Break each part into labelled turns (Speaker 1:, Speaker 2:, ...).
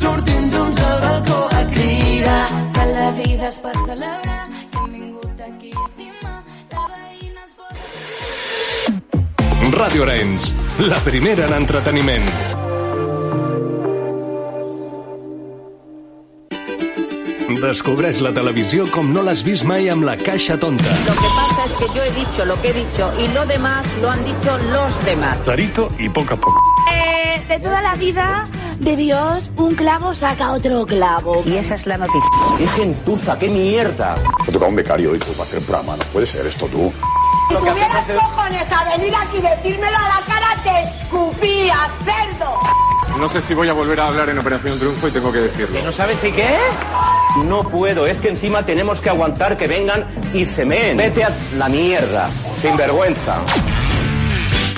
Speaker 1: sortim junts al balcó a cridar. Que la vida és per celebrar, que hem vingut aquí a estimar, la veïna es vol...
Speaker 2: Ràdio Arenys, la primera en entreteniment. Descobreix la televisió com no l'has vist mai amb la caixa tonta.
Speaker 3: Lo que pasa es que yo he dicho lo que he dicho y lo demás lo han dicho los demás.
Speaker 4: Clarito y poco a poco.
Speaker 5: Eh, de toda la vida de Dios, un clavo saca otro clavo.
Speaker 3: Y esa es la noticia.
Speaker 6: ¡Qué gentuza, qué mierda!
Speaker 7: Se toca un becario hoy pues, para hacer programa. No puede ser esto tú.
Speaker 5: Si tuvieras cojones a venir aquí y decírmelo a la cara, te escupía, cerdo.
Speaker 8: No sé si voy a volver a hablar en Operación Triunfo y tengo que decirlo.
Speaker 6: ¿No sabes si qué? No puedo, es que encima tenemos que aguantar que vengan y se meen. Vete a la mierda, sin vergüenza.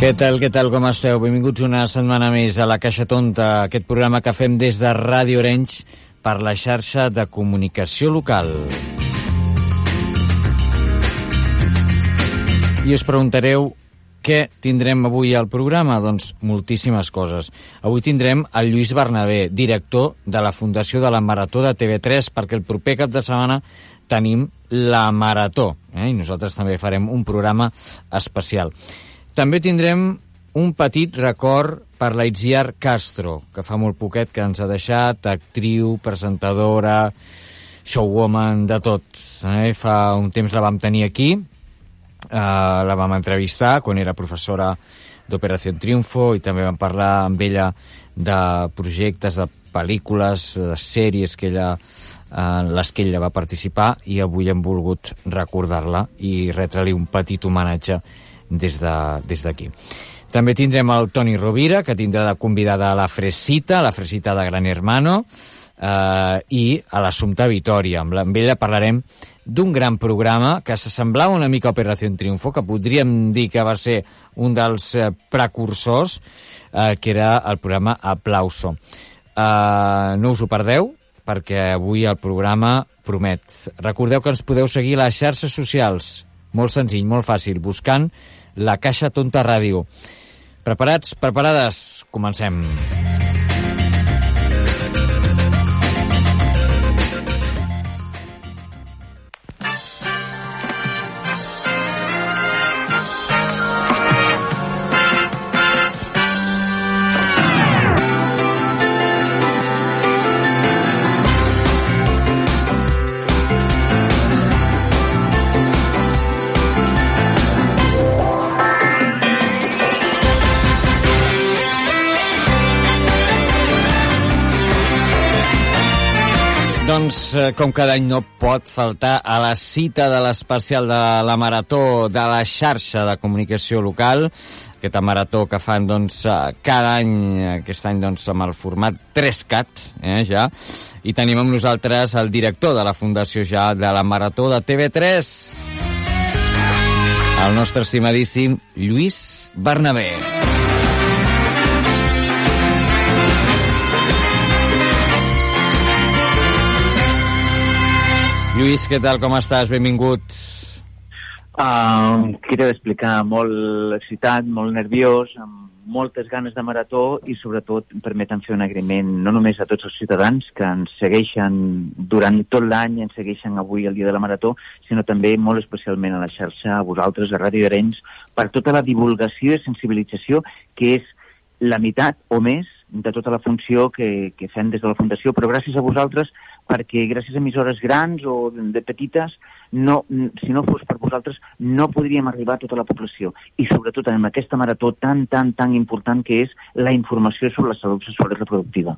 Speaker 9: Què tal, què tal, com esteu? Benvinguts una setmana més a la Caixa Tonta, aquest programa que fem des de Ràdio Orenys per la xarxa de comunicació local. I us preguntareu què tindrem avui al programa? Doncs moltíssimes coses. Avui tindrem el Lluís Bernabé, director de la Fundació de la Marató de TV3, perquè el proper cap de setmana tenim la Marató, eh? i nosaltres també farem un programa especial. També tindrem un petit record per la Itziar Castro, que fa molt poquet que ens ha deixat, actriu, presentadora, showwoman, de tot. Eh? Fa un temps la vam tenir aquí, eh, la vam entrevistar quan era professora d'Operació Triunfo i també vam parlar amb ella de projectes, de pel·lícules, de sèries que ella en les que ella va participar i avui hem volgut recordar-la i retre-li un petit homenatge des d'aquí. De, des També tindrem el Toni Rovira, que tindrà de convidada a la Fresita, la Fresita de Gran Hermano, eh, i a l'Assumpta Vitoria. Amb, amb ella parlarem d'un gran programa que s'assemblava una mica a Operació Triunfo, que podríem dir que va ser un dels eh, precursors, eh, que era el programa Aplauso. Eh, no us ho perdeu, perquè avui el programa promet. Recordeu que ens podeu seguir a les xarxes socials. Molt senzill, molt fàcil, buscant la Caixa Tonta Ràdio. Preparats? Preparades? Comencem. Doncs, eh, com cada any no pot faltar a la cita de l'especial de la Marató de la xarxa de comunicació local, aquesta marató que fan doncs, eh, cada any, aquest any doncs, amb el format 3CAT, eh, ja, i tenim amb nosaltres el director de la Fundació ja de la Marató de TV3, el nostre estimadíssim Lluís Bernabé. Lluís, què tal, com estàs? Benvingut.
Speaker 10: Uh, quiero explicar molt excitat, molt nerviós, amb moltes ganes de marató i sobretot permeten fer un agraïment no només a tots els ciutadans que ens segueixen durant tot l'any, ens segueixen avui el dia de la marató, sinó també molt especialment a la xarxa, a vosaltres, a Ràdio Arenys, per tota la divulgació i sensibilització que és la meitat o més de tota la funció que, que fem des de la Fundació, però gràcies a vosaltres perquè gràcies a emissores grans o de, petites, no, si no fos per vosaltres, no podríem arribar a tota la població. I sobretot en aquesta marató tan, tan, tan important que és la informació sobre la salut sexual i reproductiva.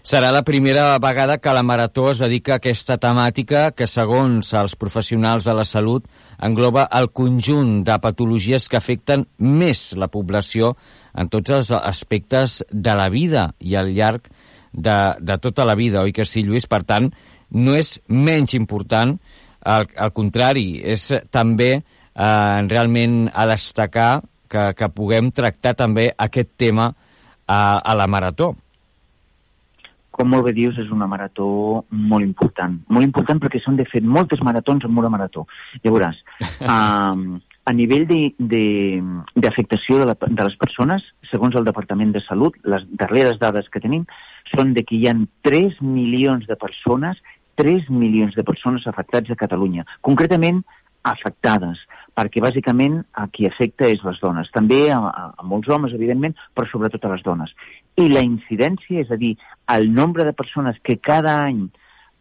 Speaker 9: Serà la primera vegada que la Marató es dedica a aquesta temàtica que, segons els professionals de la salut, engloba el conjunt de patologies que afecten més la població en tots els aspectes de la vida i al llarg de, de tota la vida, oi que sí, Lluís? Per tant, no és menys important, al, al contrari, és també eh, realment a destacar que, que puguem tractar també aquest tema a, a la Marató
Speaker 10: com molt bé dius, és una marató molt important. Molt important perquè s'han de fer moltes maratons en una marató. Llavors, um, a nivell d'afectació de, de, de, de les persones, segons el Departament de Salut, les darreres dades que tenim són de que hi ha 3 milions de persones 3 milions de persones afectats a Catalunya. Concretament, afectades, perquè bàsicament a qui afecta és les dones. També a, a, a molts homes, evidentment, però sobretot a les dones. I la incidència, és a dir, el nombre de persones que cada any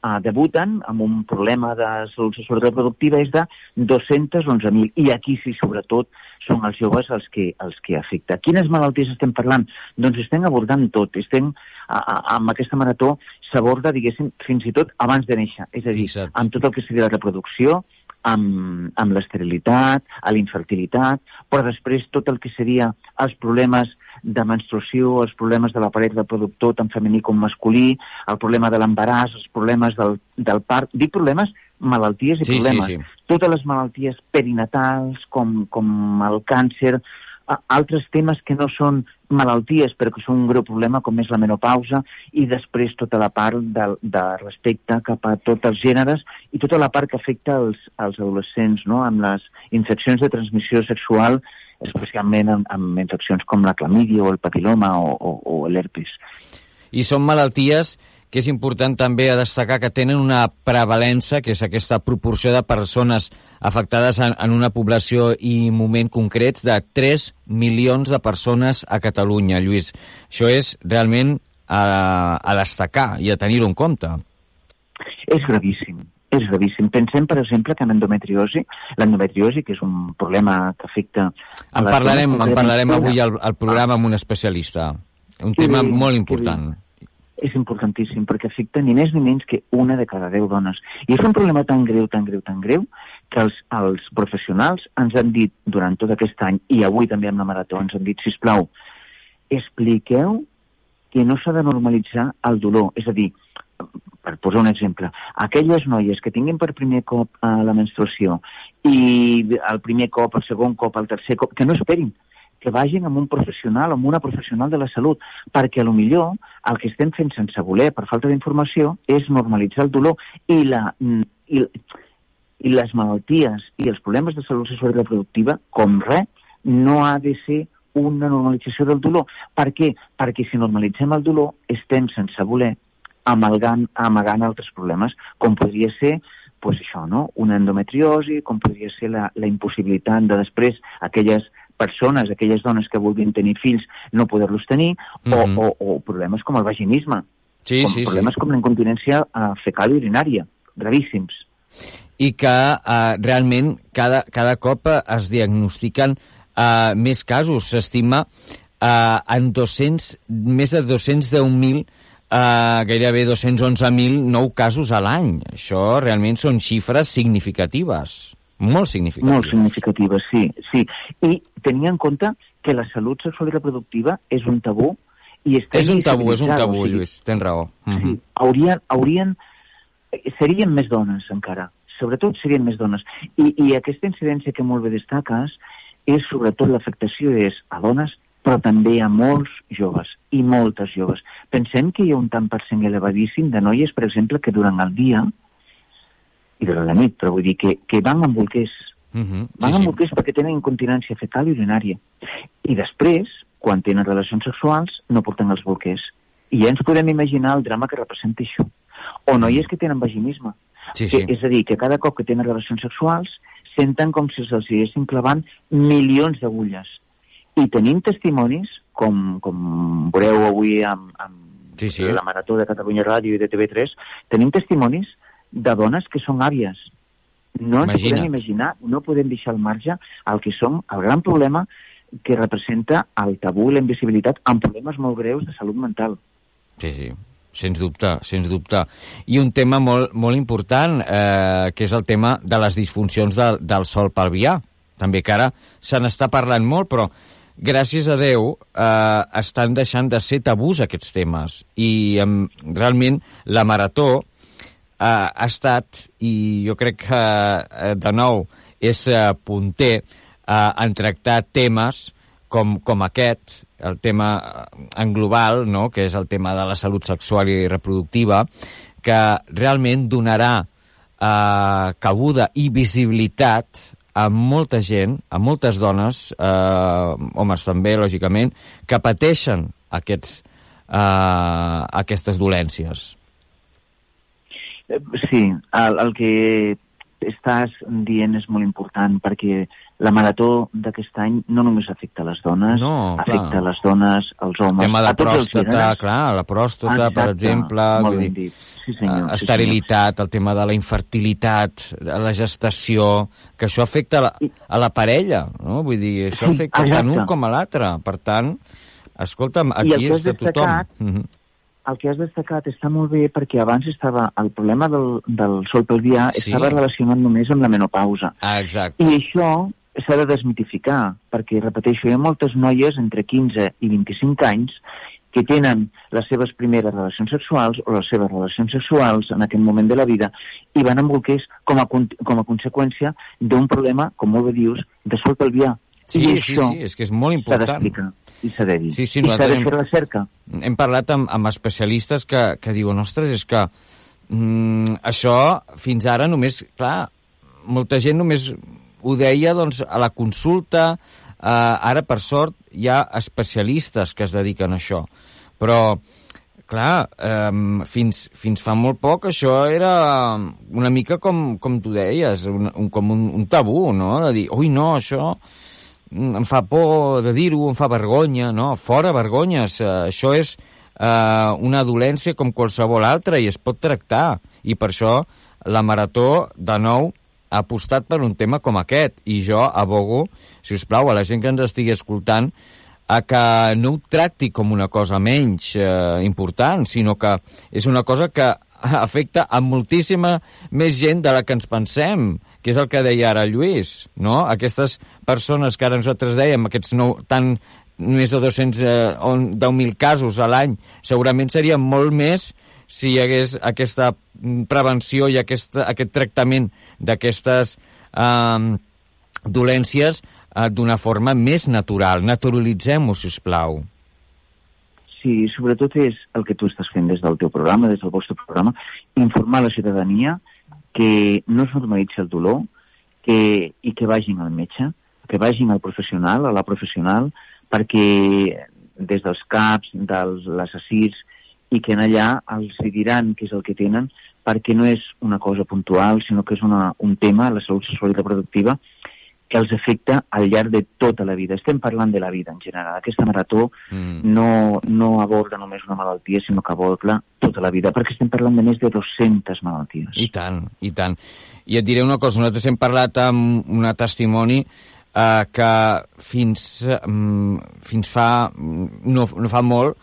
Speaker 10: uh, debuten amb un problema de salut sexual reproductiva és de 211.000. I aquí sí, sobretot, són els joves els que, els que afecta. Quines malalties estem parlant? Doncs estem abordant tot. Estem, a, a, amb aquesta marató s'aborda, diguéssim, fins i tot abans de néixer. És a dir, Exacte. amb tot el que seria la reproducció, amb, amb l'esterilitat, a la infertilitat, però després tot el que seria els problemes de menstruació, els problemes de l'aparell reproductor tant femení com masculí, el problema de l'embaràs, els problemes del, del part... Dic problemes, malalties i sí, problemes. Sí, sí. Totes les malalties perinatals, com, com el càncer, altres temes que no són malalties però que són un greu problema com és la menopausa i després tota la part de, de respecte cap a tots els gèneres i tota la part que afecta els, els adolescents no? amb les infeccions de transmissió sexual especialment amb, amb infeccions com la clamídia o el papiloma o, o, o l'herpes.
Speaker 9: I són malalties que és important també a destacar que tenen una prevalença, que és aquesta proporció de persones afectades en, en una població i moment concrets de 3 milions de persones a Catalunya, Lluís. Això és realment a, a destacar i a tenir-ho en compte.
Speaker 10: És gravíssim, és gravíssim. Pensem, per exemple, que en endometriosi, l'endometriosi, que és un problema que afecta...
Speaker 9: En parlarem, en parlarem avui al, al programa amb un especialista. Un tema sí, molt important. Sí
Speaker 10: és importantíssim perquè afecta ni més ni menys que una de cada deu dones. I és un problema tan greu, tan greu, tan greu, que els, els professionals ens han dit durant tot aquest any, i avui també amb la marató, ens han dit, si plau, expliqueu que no s'ha de normalitzar el dolor. És a dir, per posar un exemple, aquelles noies que tinguin per primer cop eh, la menstruació i el primer cop, el segon cop, el tercer cop, que no esperin, que vagin amb un professional, amb una professional de la salut, perquè a lo millor el que estem fent sense voler, per falta d'informació, és normalitzar el dolor i, la, i, i les malalties i els problemes de salut sexual i reproductiva, com res, no ha de ser una normalització del dolor. Per què? Perquè si normalitzem el dolor, estem sense voler amalgant, amagant altres problemes, com podria ser pues això, no? una endometriosi, com podria ser la, la impossibilitat de després aquelles persones, aquelles dones que vulguin tenir fills, no poder-los tenir, mm -hmm. o, o, o problemes com el vaginisme,
Speaker 9: sí,
Speaker 10: com
Speaker 9: sí,
Speaker 10: problemes
Speaker 9: sí.
Speaker 10: com la incontinència uh, fecal i urinària, gravíssims.
Speaker 9: I que uh, realment cada, cada cop es diagnostiquen uh, més casos. S'estima uh, en 200, més de 210.000 Uh, gairebé 211.000 nou casos a l'any. Això realment són xifres significatives. Molt significativa.
Speaker 10: Molt significativa, sí, sí. I tenir en compte que la salut sexual i reproductiva és un tabú i està
Speaker 9: És un tabú, és un tabú, o sigui, Lluís, tens raó.
Speaker 10: Uh -huh. sí, mhm. haurien, haurien, serien més dones encara, sobretot serien més dones. I, I aquesta incidència que molt bé destaques és sobretot l'afectació és a dones, però també a molts joves, i moltes joves. Pensem que hi ha un tant per cent elevadíssim de noies, per exemple, que durant el dia i de la nit, però vull dir que, que van amb bolquers. Uh -huh. Van sí, amb bolquers sí. perquè tenen incontinència fecal i urinària. I després, quan tenen relacions sexuals, no porten els bolquers. I ja ens podem imaginar el drama que representa això. O noies que tenen vaginisme.
Speaker 9: Sí, sí.
Speaker 10: Que, és a dir, que cada cop que tenen relacions sexuals senten com si se'ls estiguessin clavant milions d'agulles. I tenim testimonis, com, com veureu avui amb, amb
Speaker 9: sí, sí.
Speaker 10: la Marató de Catalunya Ràdio i de TV3, tenim testimonis de dones que són àvies. No ens Imagina't. podem imaginar, no podem deixar al marge el que som el gran problema que representa el tabú i la invisibilitat amb problemes molt greus de salut mental.
Speaker 9: Sí, sí. sens dubte, sens dubte. I un tema molt, molt important, eh, que és el tema de les disfuncions de, del sol pelvià. També que ara se n'està parlant molt, però gràcies a Déu eh, estan deixant de ser tabús aquests temes. I eh, realment la marató eh, ha estat, i jo crec que eh, de nou és eh, punter eh, en tractar temes com, com aquest, el tema eh, en global, no? que és el tema de la salut sexual i reproductiva, que realment donarà eh, cabuda i visibilitat a molta gent, a moltes dones, eh, homes també, lògicament, que pateixen aquests, eh, aquestes dolències.
Speaker 10: Sí, el, el que estàs dient és molt important perquè la marató d'aquest any no només afecta les dones,
Speaker 9: no,
Speaker 10: afecta
Speaker 9: clar.
Speaker 10: les dones, els homes...
Speaker 9: El tema de pròstata, clar, la pròstata,
Speaker 10: Exacte,
Speaker 9: per exemple...
Speaker 10: molt ben
Speaker 9: dir,
Speaker 10: dit. Sí, senyor,
Speaker 9: eh,
Speaker 10: sí,
Speaker 9: esterilitat, el tema de la infertilitat, de la gestació, que això afecta a la, a la parella, no? Vull dir, això
Speaker 10: Sí,
Speaker 9: afecta tant
Speaker 10: exacte.
Speaker 9: un com a l'altre. Per tant, escolta'm, aquí és de tothom.
Speaker 10: destacat-
Speaker 9: Mhm.
Speaker 10: El que has destacat està molt bé perquè abans estava el problema del, del sol pelvià
Speaker 9: Sí.
Speaker 10: estava relacionat només amb la menopausa.
Speaker 9: Ah, exacte.
Speaker 10: I això s'ha de desmitificar, perquè, repeteixo, hi ha moltes noies entre 15 i 25 anys que tenen les seves primeres relacions sexuals o les seves relacions sexuals en aquest moment de la vida i van amb bolquers com a, com a conseqüència d'un problema, com molt bé dius, de sol pelvià.
Speaker 9: Sí,
Speaker 10: I
Speaker 9: sí, sí, és que és molt
Speaker 10: S'ha
Speaker 9: important.
Speaker 10: d'explicar i s'ha de dir.
Speaker 9: Sí, sí,
Speaker 10: I s'ha de
Speaker 9: hem-
Speaker 10: fer recerca.
Speaker 9: Hem parlat amb, amb especialistes que, que diuen, ostres, és que mm, això fins ara només, clar, molta gent només ho deia doncs, a la consulta, eh, ara per sort hi ha especialistes que es dediquen a això, però clar, eh, fins, fins fa molt poc això era una mica com, com tu deies, un, un, com un, un tabú, no?, de dir, ui, no, això em fa por de dir-ho, em fa vergonya, no? Fora vergonyes, eh, això és eh, una dolència com qualsevol altra i es pot tractar. I per això la Marató, de nou, ha apostat per un tema com aquest. I jo abogo, si us plau, a la gent que ens estigui escoltant, a que no ho tracti com una cosa menys eh, important, sinó que és una cosa que afecta a moltíssima més gent de la que ens pensem, que és el que deia ara Lluís, no? Aquestes persones que ara nosaltres dèiem, aquests nou, tan, més de 200, eh, on- 10.000 casos a l'any, segurament serien molt més si hi hagués aquesta prevenció i aquest, aquest tractament d'aquestes eh, dolències eh, d'una forma més natural. Naturalitzem-ho, si us plau.
Speaker 10: Sí, sobretot és el que tu estàs fent des del teu programa, des del vostre programa, informar la ciutadania que no es normalitzi el dolor que, i que vagin al metge, que vagin al professional, a la professional, perquè des dels CAPs, dels les ASIRs, i que en allà els diran què és el que tenen, perquè no és una cosa puntual, sinó que és una, un tema, la salut sexual i reproductiva, que els afecta al llarg de tota la vida. Estem parlant de la vida en general. Aquesta marató
Speaker 9: Mm.
Speaker 10: no, no aborda només una malaltia, sinó que aborda tota la vida, perquè estem parlant de més de 200 malalties.
Speaker 9: I tant, i tant. I et diré una cosa, nosaltres hem parlat amb una testimoni eh, que fins, mm, fins fa, mm, no, no fa molt,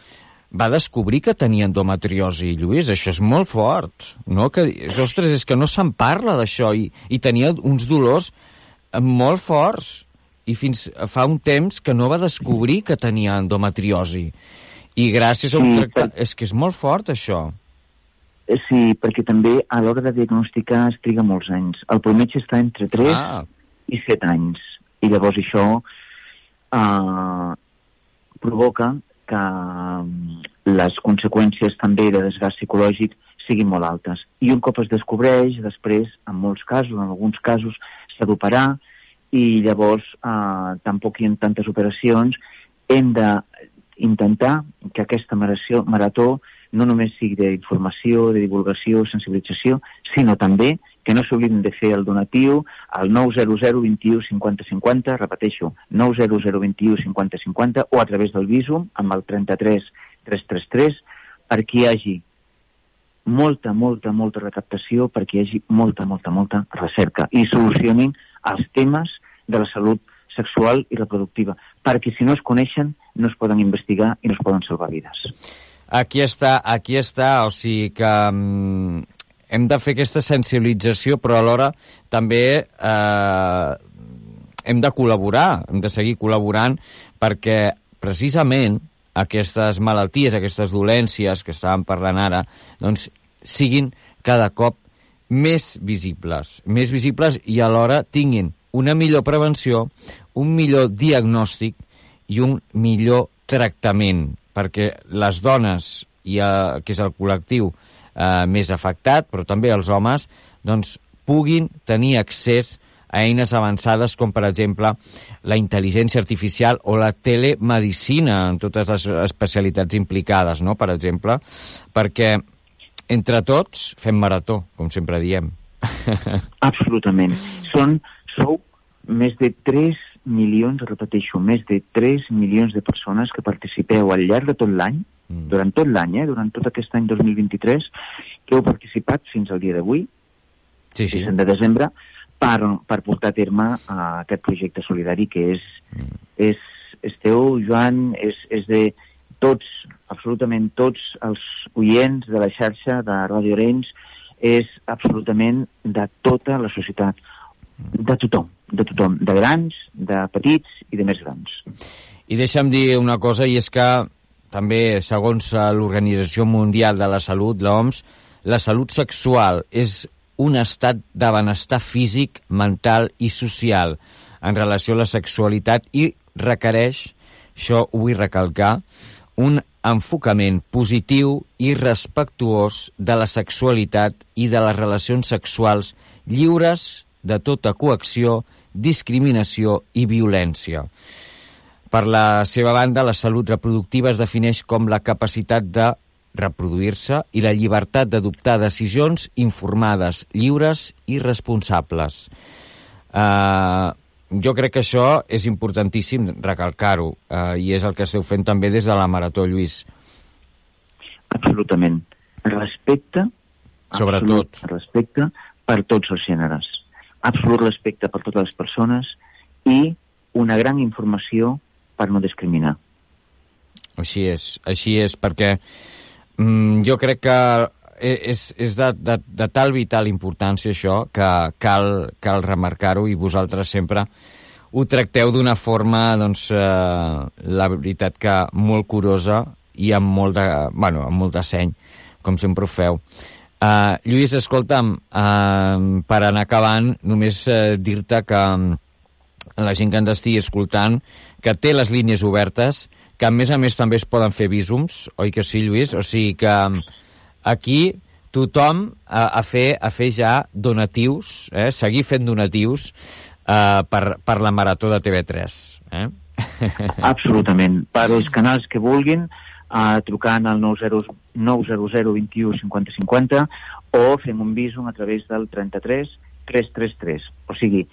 Speaker 9: va descobrir que tenia endometriosi, Lluís, això és molt fort, no? Que, ostres, és que no se'n parla d'això, i, i tenia uns dolors eh, molt forts, i fins fa un temps que no va descobrir que tenia endometriosi. I gràcies a un
Speaker 10: Sí,
Speaker 9: tractament... És que és molt fort, això.
Speaker 10: Eh, Sí, perquè també a l'hora de diagnosticar es triga molts anys. El prometge està entre 3
Speaker 9: Ah.
Speaker 10: i 7 anys. I llavors això eh, provoca que mm, les conseqüències també de desgast psicològic siguin molt altes. I un cop es descobreix, després, en molts casos, en alguns casos, s'ha d'operar i llavors eh, tampoc hi ha tantes operacions. Hem d'intentar que aquesta marató, marató no només sigui d'informació, de divulgació, sensibilització, sinó també que no s'oblidin de fer el donatiu al 900 21 50 50, repeteixo, 900 21 50 50, o a través del Visum, amb el 33 333, perquè hi hagi molta, molta, molta recaptació, perquè hi hagi molta, molta, molta recerca i solucionin els temes de la salut sexual i reproductiva, perquè si no es coneixen no es poden investigar i no es poden salvar vides.
Speaker 9: aquí està, aquí està, o sigui que mm, hem de fer aquesta sensibilització, però alhora també eh, hem de col·laborar, hem de seguir col·laborant perquè precisament aquestes malalties, aquestes dolències que estàvem parlant ara, doncs siguin cada cop més visibles, més visibles i alhora tinguin una millor prevenció, un millor diagnòstic i un millor tractament, perquè les dones, i, eh, que és el col·lectiu eh, més afectat, però també els homes, doncs puguin tenir accés a eines avançades com, per exemple, la intel·ligència artificial o la telemedicina en totes les especialitats implicades, no?, per exemple, perquè entre tots fem marató, com sempre diem.
Speaker 10: Absolutament. Són, sou més de 3 milions, repeteixo, més de 3 milions de persones que participeu al llarg de tot l'any, mm. durant tot l'any, eh, durant tot aquest any 2023, que heu participat fins al dia d'avui,
Speaker 9: sí, sí.
Speaker 10: de desembre, per, per portar a terme uh, aquest projecte solidari que és, mm. és, és teu, Joan, és, és de tots, absolutament tots els oients de la xarxa de Radio Arenys, és absolutament de tota la societat, de tothom, de tothom, de grans, de petits i de més grans.
Speaker 9: I deixa'm dir una cosa, i és que també, segons l'Organització Mundial de la Salut, l'OMS, la salut sexual és un estat de benestar físic, mental i social en relació a la sexualitat i requereix, això ho vull recalcar, un enfocament positiu i respectuós de la sexualitat i de les relacions sexuals lliures de tota coacció, discriminació i violència. Per la seva banda, la salut reproductiva es defineix com la capacitat de reproduir-se i la llibertat d'adoptar decisions informades, lliures i responsables. Uh, jo crec que això és importantíssim recalcar-ho uh, i és el que esteu fent també des de la Marató, Lluís.
Speaker 10: Absolutament. Respecte,
Speaker 9: Sobretot.
Speaker 10: respecte per tots els gèneres. Absolut respecte per totes les persones i una gran informació per no discriminar.
Speaker 9: Així és, així és, perquè mm, jo crec que és, és de, de, de tal vital importància això que cal, cal remarcar-ho i vosaltres sempre ho tracteu d'una forma, doncs, eh, la veritat que molt curosa i amb molt de, bueno, amb molt de seny, com sempre ho feu. Uh, Lluís, escolta'm, uh, per anar acabant, només uh, dir-te que la gent que ens estigui escoltant, que té les línies obertes, que a més a més també es poden fer visums, oi que sí, Lluís? O sigui que aquí tothom a, a, fer, a fer ja donatius, eh? seguir fent donatius eh, per, per la Marató de TV3. Eh?
Speaker 10: Absolutament. Per als canals que vulguin, eh, trucant al 900, 900 21 50 50 o fem un visum a través del 33 333. O sigui,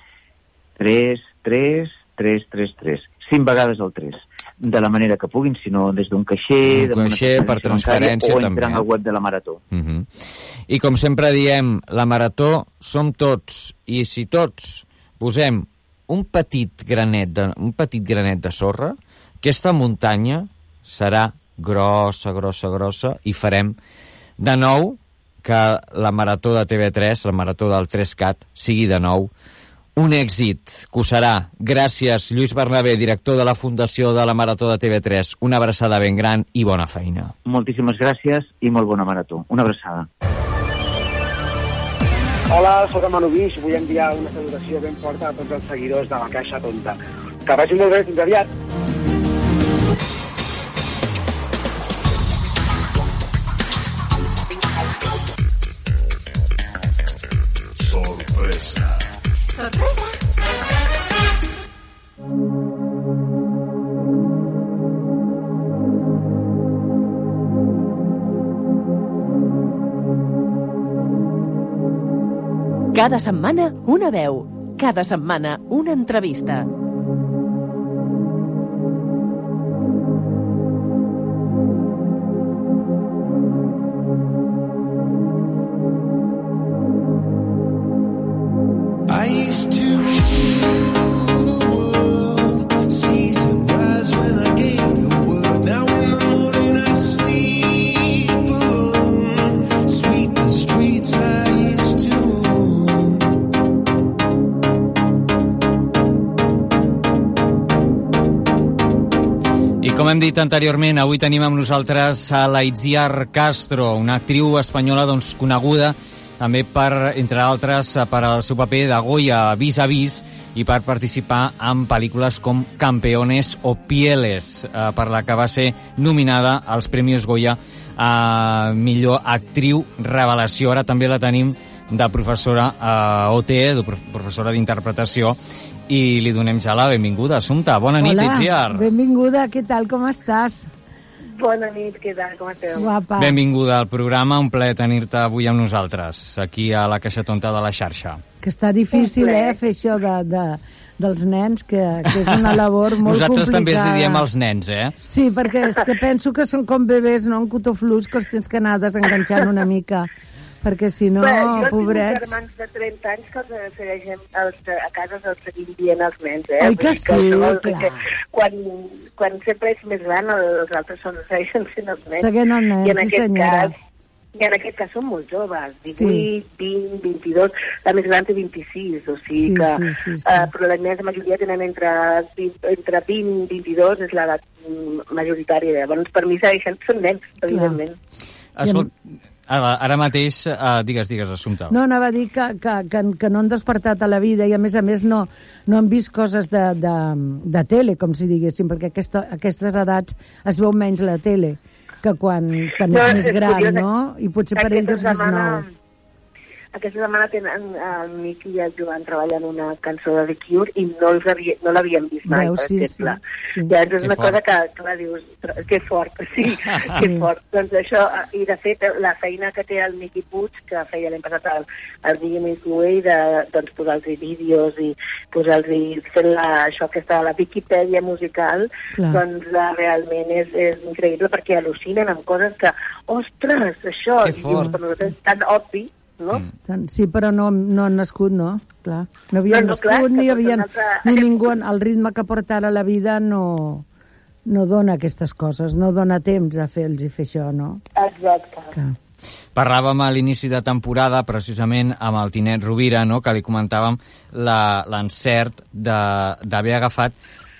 Speaker 10: 3, 3, 3, 3, 3. 5 vegades el 3 de la manera que puguin, sinó des d'un caixer,
Speaker 9: un caixer per transferència
Speaker 10: o
Speaker 9: també.
Speaker 10: entrant al web de la Marató.
Speaker 9: Uh -huh. I com sempre diem, la Marató som tots, i si tots posem un petit granet de, un petit granet de sorra, aquesta muntanya serà grossa, grossa, grossa, i farem de nou que la Marató de TV3, la Marató del 3CAT, sigui de nou un èxit que ho serà. Gràcies, Lluís Bernabé, director de la Fundació de la Marató de TV3. Una abraçada ben gran i bona feina.
Speaker 10: Moltíssimes gràcies i molt bona marató. Una abraçada.
Speaker 4: Hola, sóc Manu Guix. Vull enviar una salutació ben forta a tots els seguidors de la Caixa Tonta. Que vagi molt bé, fins aviat.
Speaker 11: Cada setmana una veu, cada setmana una entrevista.
Speaker 9: Hem dit anteriorment, avui tenim amb nosaltres a la Itziar Castro, una actriu espanyola doncs, coneguda també per, entre altres, per al seu paper de Goya Vis a Vis i per participar en pel·lícules com Campeones o Pieles, eh, per la que va ser nominada als Premis Goya a millor actriu revelació. Ara també la tenim de professora a OTE, de prof- professora d'interpretació, i li donem ja la benvinguda. Assumpta, bona nit,
Speaker 12: Hola,
Speaker 9: Itziar.
Speaker 12: benvinguda, què tal, com estàs?
Speaker 13: Bona nit, què tal, com esteu?
Speaker 12: Guapa.
Speaker 9: Benvinguda al programa, un plaer tenir-te avui amb nosaltres, aquí a la Caixa Tonta de la xarxa.
Speaker 12: Que està difícil,
Speaker 13: Un
Speaker 12: eh, fer això de, de, dels nens, que, que és una labor molt
Speaker 9: Nosaltres
Speaker 12: complicada.
Speaker 9: també els hi diem als nens, eh?
Speaker 12: Sí, perquè és que penso que són com bebès, no? En cotoflus, que els tens que anar desenganxant una mica. Perquè si no,
Speaker 13: Bé, jo
Speaker 12: pobrets...
Speaker 13: tinc germans de 30 anys que els segueixem els, a casa els seguim dient als nens, eh?
Speaker 12: Oi que sí?
Speaker 13: dir
Speaker 12: Clar.
Speaker 13: Que quan, quan sempre ets més gran, els altres són, segueixen sent els nens.
Speaker 12: Seguint els nens,
Speaker 13: I en
Speaker 12: sí,
Speaker 13: aquest
Speaker 12: senyora.
Speaker 13: cas, i en aquest cas són molt joves, 18,
Speaker 12: Sí.
Speaker 13: 20, 22, la més gran té 26, o sigui
Speaker 12: Sí,
Speaker 13: que...
Speaker 12: sí, sí, sí.
Speaker 13: Eh, però la immensa majoria tenen entre, 20, entre 20 i 22, és l'edat mm, majoritària. Llavors, per mi segueixen, són nens, evidentment.
Speaker 9: Escolt, ara, ara mateix, uh, digues, digues, Assumpta.
Speaker 12: No, anava a dir que, que, que, que no han despertat a la vida i, a més a més, no, no han vist coses de, de, de tele, com si diguéssim, perquè aquesta, a aquestes edats es veu menys la tele que quan, quan
Speaker 13: No,
Speaker 12: ets més
Speaker 13: és
Speaker 12: gran,
Speaker 13: curiós,
Speaker 12: no? I potser per ells és més
Speaker 13: setmana-
Speaker 12: nou.
Speaker 13: Aquesta setmana tenen el Miqui i el Joan treballant una cançó de The Cure i no els havia, no l'havien vist mai,
Speaker 12: Veus,
Speaker 13: per
Speaker 12: sí,
Speaker 13: exemple.
Speaker 12: sí, sí.
Speaker 13: Llavors és
Speaker 9: Que
Speaker 13: una
Speaker 9: fort.
Speaker 13: cosa que, clar, dius, "Tro- que fort, sí, que fort. Doncs això, i de fet, la feina que té el Miqui Puig, que feia l'any passat el, el Miss Way, de doncs, posar-los vídeos i posar-los fent la, això que està a la Viquipèdia musical,
Speaker 12: Clar.
Speaker 13: doncs eh, realment és, és increïble perquè al·lucinen amb coses que, ostres, això, dius, per nosaltres és tan obvi, no?
Speaker 9: Mm.
Speaker 12: Sí, però no, no han nascut, no? Clar. No havien
Speaker 13: No, no,
Speaker 12: nascut,
Speaker 13: clar,
Speaker 12: ni havien...
Speaker 13: altre-
Speaker 12: Ni ningú, el ritme que porta ara la vida no, no dona aquestes coses, no dona temps a fer-los i fer això, no?
Speaker 13: Exacte.
Speaker 12: Clar.
Speaker 9: Parlàvem a l'inici de temporada, precisament, amb el Tinet Rovira, no?, que li comentàvem la- l'encert de- d'haver agafat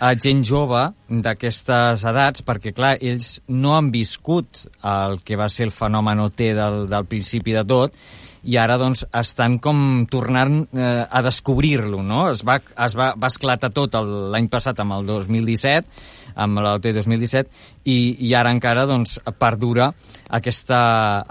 Speaker 9: a gent jove d'aquestes edats, perquè, clar, ells no han viscut el que va ser el fenomen OT del, del principi de tot, i ara doncs estan com tornant eh, a descobrir-lo, no? Es va, es va, va esclatar tot l'any passat amb el 2017, amb l'OT 2017, i, i ara encara doncs perdura aquesta,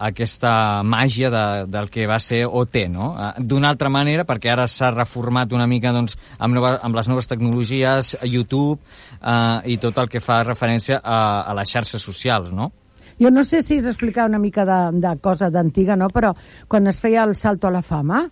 Speaker 9: aquesta màgia de, del que va ser OT, no? Eh, D'una altra manera, perquè ara s'ha reformat una mica doncs, amb, nova, amb les noves tecnologies, YouTube eh, i tot el que fa referència a, a les xarxes socials, no?
Speaker 12: Jo no sé si és explicar una mica de, de cosa d'antiga, no? però quan es feia el salto a la fama,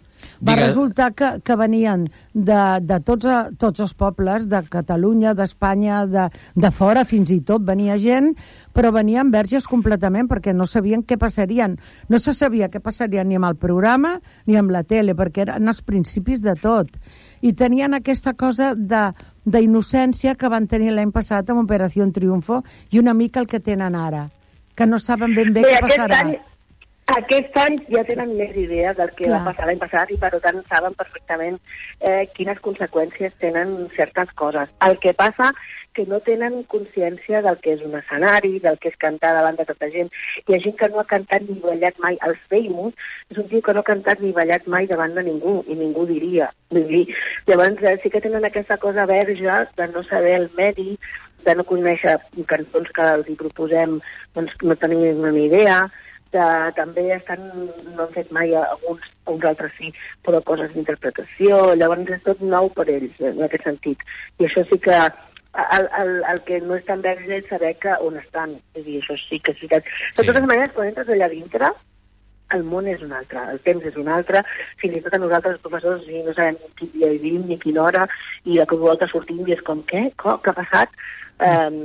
Speaker 12: va resultar que, que venien de, de tots, a, tots els pobles, de Catalunya, d'Espanya, de, de fora fins i tot, venia gent, però venien verges completament perquè no sabien què passarien. No se sabia què passaria ni amb el programa ni amb la tele, perquè eren els principis de tot. I tenien aquesta cosa de d'innocència que van tenir l'any passat amb Operació Triunfo i una mica el que tenen ara, que no saben ben bé,
Speaker 13: Bé,
Speaker 12: què passarà.
Speaker 13: any, aquest any ja tenen més idea del que
Speaker 12: Clar.
Speaker 13: va passar l'any passat i per tant saben perfectament eh, quines conseqüències tenen certes coses. El que passa que no tenen consciència del que és un escenari, del que és cantar davant de tota gent. Hi ha gent que no ha cantat ni ballat mai. El Famous és un tio que no ha cantat ni ballat mai davant de ningú, i ningú diria. Vull dir, llavors eh, sí que tenen aquesta cosa verge de no saber el medi, de no conèixer cançons que els hi proposem, doncs no tenim ni idea, de, també estan, no han fet mai alguns, uns altres sí, però coses d'interpretació, llavors és tot nou per ells, en aquest sentit. I això sí que el, el, el que no és tan verge és saber que on estan, és a dir, això sí que és veritat. De
Speaker 9: Sí.
Speaker 13: totes maneres, quan entres allà dintre, el món és un altre, el temps és un altre, fins i tot a nosaltres, els professors, sí, no sabem quin dia vivim ni quina hora, i de cop volta sortim i és com, què? Com? Què ha passat? Um,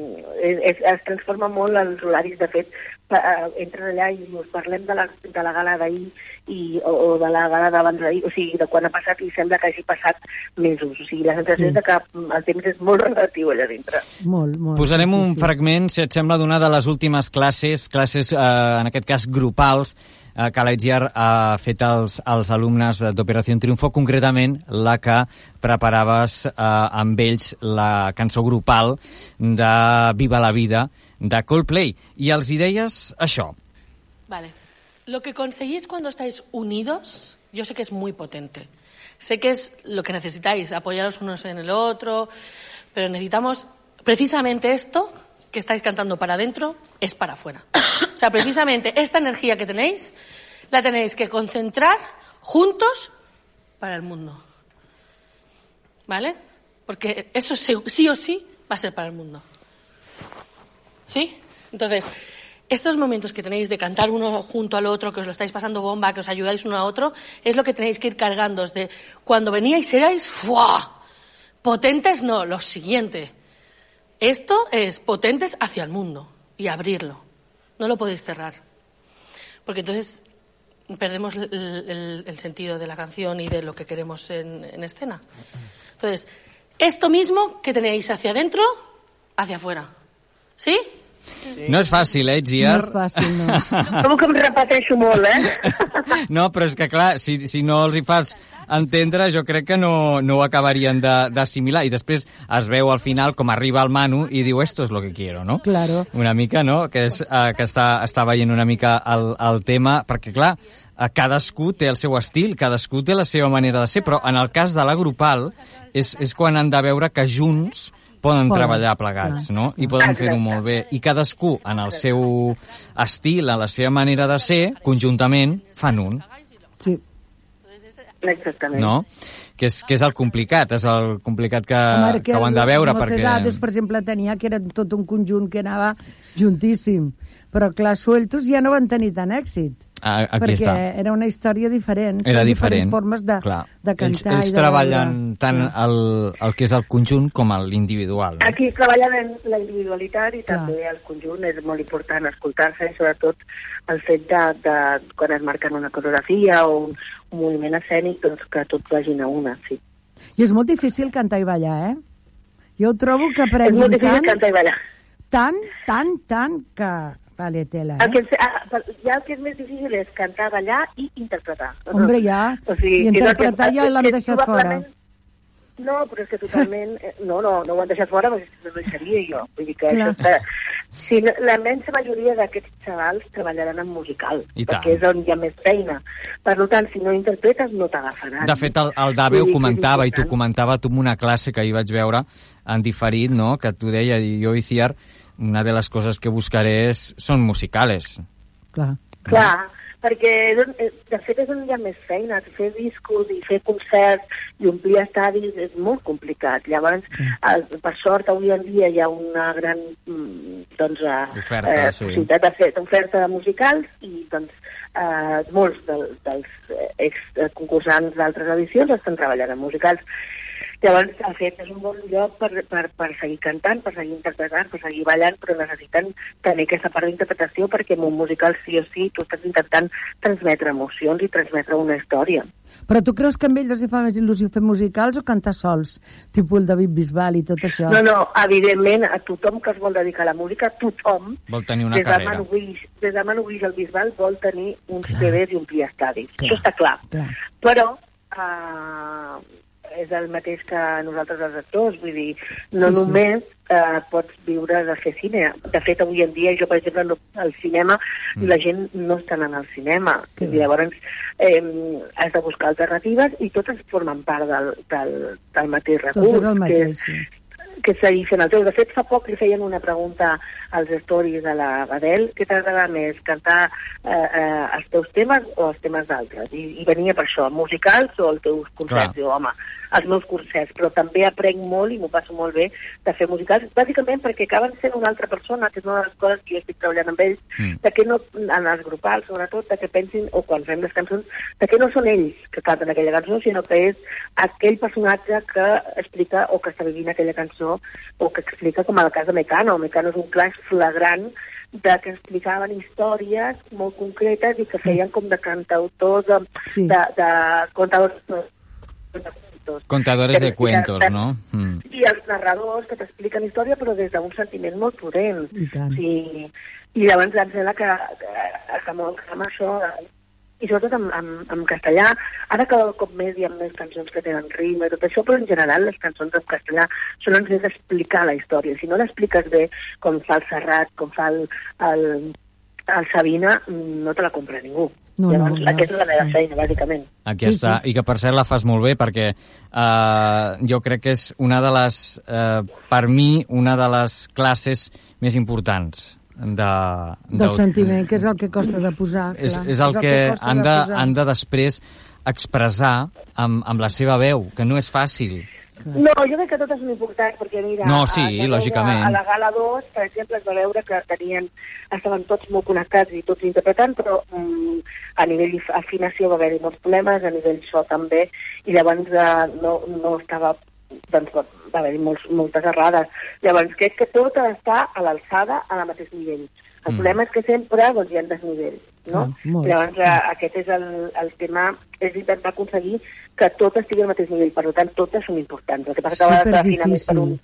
Speaker 13: es, es, transforma molt els horaris, de fet, pa- eh, entren allà i us parlem de la, de la gala d'ahir i, o, o de la gala d'abans d'ahir, o sigui, de quan ha passat i sembla que hagi passat mesos. O sigui, la sensació
Speaker 12: Sí.
Speaker 13: és de que el temps és molt relatiu allà dintre.
Speaker 12: Molt, molt.
Speaker 9: Posarem un fragment, si et sembla, d'una de les últimes classes, classes, eh, en aquest cas, grupals, eh, que l'Aitziar ha fet als, als alumnes d'Operació Triunfo, concretament la que preparaves eh, amb ells la cançó grupal de Viva la Vida, de Coldplay. I els hi deies això.
Speaker 14: Vale. Lo que conseguís cuando estáis unidos, yo sé que es muy potente. Sé que es lo que necesitáis, apoyaros unos en el otro, pero necesitamos precisamente esto que estáis cantando para adentro es para afuera. O sea, precisamente esta energía que tenéis la tenéis que concentrar juntos para el mundo. ¿Vale? Porque eso sí, o sí va a ser para el mundo. ¿Sí? Entonces, estos momentos que tenéis de cantar uno junto al otro, que os lo estáis pasando bomba, que os ayudáis uno a otro, es lo que tenéis que ir cargando. De cuando veníais erais ¡fua! potentes, no, lo siguiente. Esto es potentes hacia el mundo y abrirlo. No lo podéis cerrar. Porque entonces perdemos el, sentido de la canción y de lo que queremos en, en escena. Entonces, esto mismo que tenéis hacia adentro, hacia afuera. ¿Sí?
Speaker 9: No és fàcil, eh, Itziar?
Speaker 12: No és fàcil, no.
Speaker 13: Com que em repeteixo molt, eh?
Speaker 9: No, però és que, clar, si, si no els hi fas entendre, jo crec que no, no ho acabarien de- d'assimilar. I després es veu al final com arriba el Manu i diu esto es lo que quiero, no?
Speaker 12: Claro.
Speaker 9: Una mica, no? Que, és, eh, que està, està veient una mica el, el tema, perquè, clar, eh, cadascú té el seu estil, cadascú té la seva manera de ser, però en el cas de la grupal és, és quan han de veure que junts poden treballar plegats, no? I poden fer-ho molt bé. I cadascú, en el seu estil, en la seva manera de ser, conjuntament, fan un.
Speaker 12: Sí.
Speaker 13: Exactament.
Speaker 9: no? Que és, que és el complicat, és el complicat que,
Speaker 12: Home,
Speaker 9: que ho han de veure,
Speaker 12: les
Speaker 9: perquè...
Speaker 12: Mocedades, per exemple, tenia que era tot un conjunt que anava juntíssim. Però, clar, sueltos ja no van tenir tant èxit.
Speaker 9: Ah, aquí
Speaker 12: perquè
Speaker 9: està.
Speaker 12: era una història diferent.
Speaker 9: Era
Speaker 12: Són
Speaker 9: diferent.
Speaker 12: diferents formes de,
Speaker 9: Clar.
Speaker 12: de
Speaker 9: Ells,
Speaker 12: cantar
Speaker 9: ells
Speaker 12: i de
Speaker 9: treballen
Speaker 12: veure.
Speaker 9: tant el, el que és el conjunt com l'individual. No?
Speaker 13: Aquí es treballa la, la individualitat i també el conjunt és molt important escoltar-se i sobretot el fet de, de quan es marquen una coreografia o un, un moviment escènic doncs que tots vagin a una, sí.
Speaker 12: I és molt difícil cantar i ballar, eh? Jo trobo que
Speaker 13: És
Speaker 12: aprenguin
Speaker 13: molt difícil
Speaker 12: tant,
Speaker 13: cantar i ballar.
Speaker 12: tant, tant, tant, que vale tela,
Speaker 13: El
Speaker 12: eh?
Speaker 13: que, ens- ah, ja el que és més difícil és cantar, ballar i interpretar.
Speaker 12: Hombre, ja.
Speaker 13: O sigui,
Speaker 12: I interpretar
Speaker 13: que-
Speaker 12: ja l'hem deixat fora.
Speaker 13: No, però és que totalment... eh, No, no, no ho han deixat fora, perquè no hi seria jo. Vull dir que
Speaker 12: Clar.
Speaker 13: això està... Si no, la immensa majoria d'aquests xavals treballaran en musical,
Speaker 9: I tant.
Speaker 13: perquè és on hi ha més feina. Per tant, si no interpretes, no t'agafaran.
Speaker 9: De fet, el, el Dave ho comentava, i t'ho comentava tu en una classe que hi vaig veure en diferit, no? que tu deia, i jo, Iciar, una de les coses que buscaré és, són musicales.
Speaker 12: Clar.
Speaker 13: Clar, perquè eh, de fet és on hi ha més feina, fer discos i fer concerts i omplir estadis és molt complicat. Llavors, el, per sort, avui en dia hi ha una gran mm, doncs, eh,
Speaker 9: Oferta,
Speaker 13: eh,
Speaker 9: sí.
Speaker 13: possibilitat de fer oferta de musicals i doncs, eh, molts del, dels eh, ex-concursants d'altres edicions estan treballant en musicals. Llavors, de fet, és un bon lloc per, per, per seguir cantant, per seguir interpretant, per seguir ballant, però necessiten tenir aquesta part d'interpretació perquè en un musical sí o sí tu estàs intentant transmetre emocions i transmetre una història.
Speaker 12: Però tu creus que amb ells els hi fa més il·lusió fer musicals o cantar sols? Tipus el David Bisbal i tot això.
Speaker 13: No, no, evidentment, a tothom que es vol dedicar a la música, tothom,
Speaker 9: Vol tenir una
Speaker 13: des de
Speaker 9: carrera.
Speaker 13: Manu Guix, des de Manu Guix al Bisbal, vol tenir uns CDs i omplir estadis. Això està clar.
Speaker 12: Clar.
Speaker 13: Però eh, és el mateix que nosaltres els actors, vull dir, no
Speaker 12: Sí, sí.
Speaker 13: només eh, pots viure de fer cine. De fet, avui en dia, jo, per exemple, no, al cinema,
Speaker 9: Mm.
Speaker 13: la gent no està anant al cinema.
Speaker 12: Que
Speaker 13: I llavors eh, has de buscar alternatives i totes formen part del, del, del mateix recurs.
Speaker 12: Tot és el
Speaker 13: que
Speaker 12: mateix, sí.
Speaker 13: Que seguir fent el teu. De fet, fa poc li feien una pregunta als stories de la Badel, què t'agrada més, cantar eh, eh, els teus temes o els temes d'altres? I, I venia per això, musicals o els teus concerts? Diu, home, els meus concerts, però també aprenc molt i m'ho passo molt bé de fer musicals, bàsicament perquè acaben sent una altra persona, que és una de les coses que jo estic treballant amb ells,
Speaker 9: Mm.
Speaker 13: de que no, en els grupals, sobretot, de que pensin, o quan fem les cançons, de que no són ells que canten aquella cançó, sinó que és aquell personatge que explica o que està vivint aquella cançó o que explica com el cas de Mecano. Mecano és un clash flagrant de que explicaven històries molt concretes i que feien com de cantautors, de,
Speaker 12: Sí.
Speaker 13: de, de contadors de cuentos.
Speaker 9: Contadores de cuentos, no? Mm.
Speaker 13: I els narradors que t'expliquen història però des d'un sentiment molt potent.
Speaker 12: I tant.
Speaker 13: Sí. I llavors em sembla que, que, que molt que amb això, i sobretot en, en, en castellà, ara cada cop més hi ha més cançons que tenen ritme i tot això, però en general les cançons en castellà solen ser d'explicar la història. Si no l'expliques bé, com fa el Serrat, com fa el, el, el Sabina, no te la compra ningú.
Speaker 12: No,
Speaker 13: Llavors,
Speaker 12: no, no.
Speaker 13: aquesta és la meva feina, bàsicament.
Speaker 9: Aquí sí, està, sí. i que per cert la fas molt bé perquè eh, jo crec que és una de les, eh, per mi, una de les classes més importants de,
Speaker 12: Del sentiment, que és el que costa de posar.
Speaker 9: és,
Speaker 12: clar.
Speaker 9: és el que,
Speaker 12: costa
Speaker 9: han, de,
Speaker 12: posar.
Speaker 9: han de després expressar amb, amb la seva veu, que no és fàcil.
Speaker 13: No, jo crec que totes són importants, perquè mira...
Speaker 9: No, sí,
Speaker 13: a, a,
Speaker 9: lògicament.
Speaker 13: A la Gala 2, per exemple, es va veure que tenien, estaven tots molt connectats i tots interpretant, però mm, a nivell afinació va haver-hi molts problemes, a nivell so també, i llavors eh, no, no estava doncs va, va haver-hi moltes errades. Llavors crec que tot ha d'estar a l'alçada, al mateix nivell. El
Speaker 9: Mm.
Speaker 13: problema és que sempre doncs, hi ha desnivells, no?
Speaker 12: Ah, molt.
Speaker 13: Llavors, eh, aquest és el, el tema, és intentar aconseguir que tot estigui al mateix nivell, per tant, totes són importants. El que passa que a vegades més per un...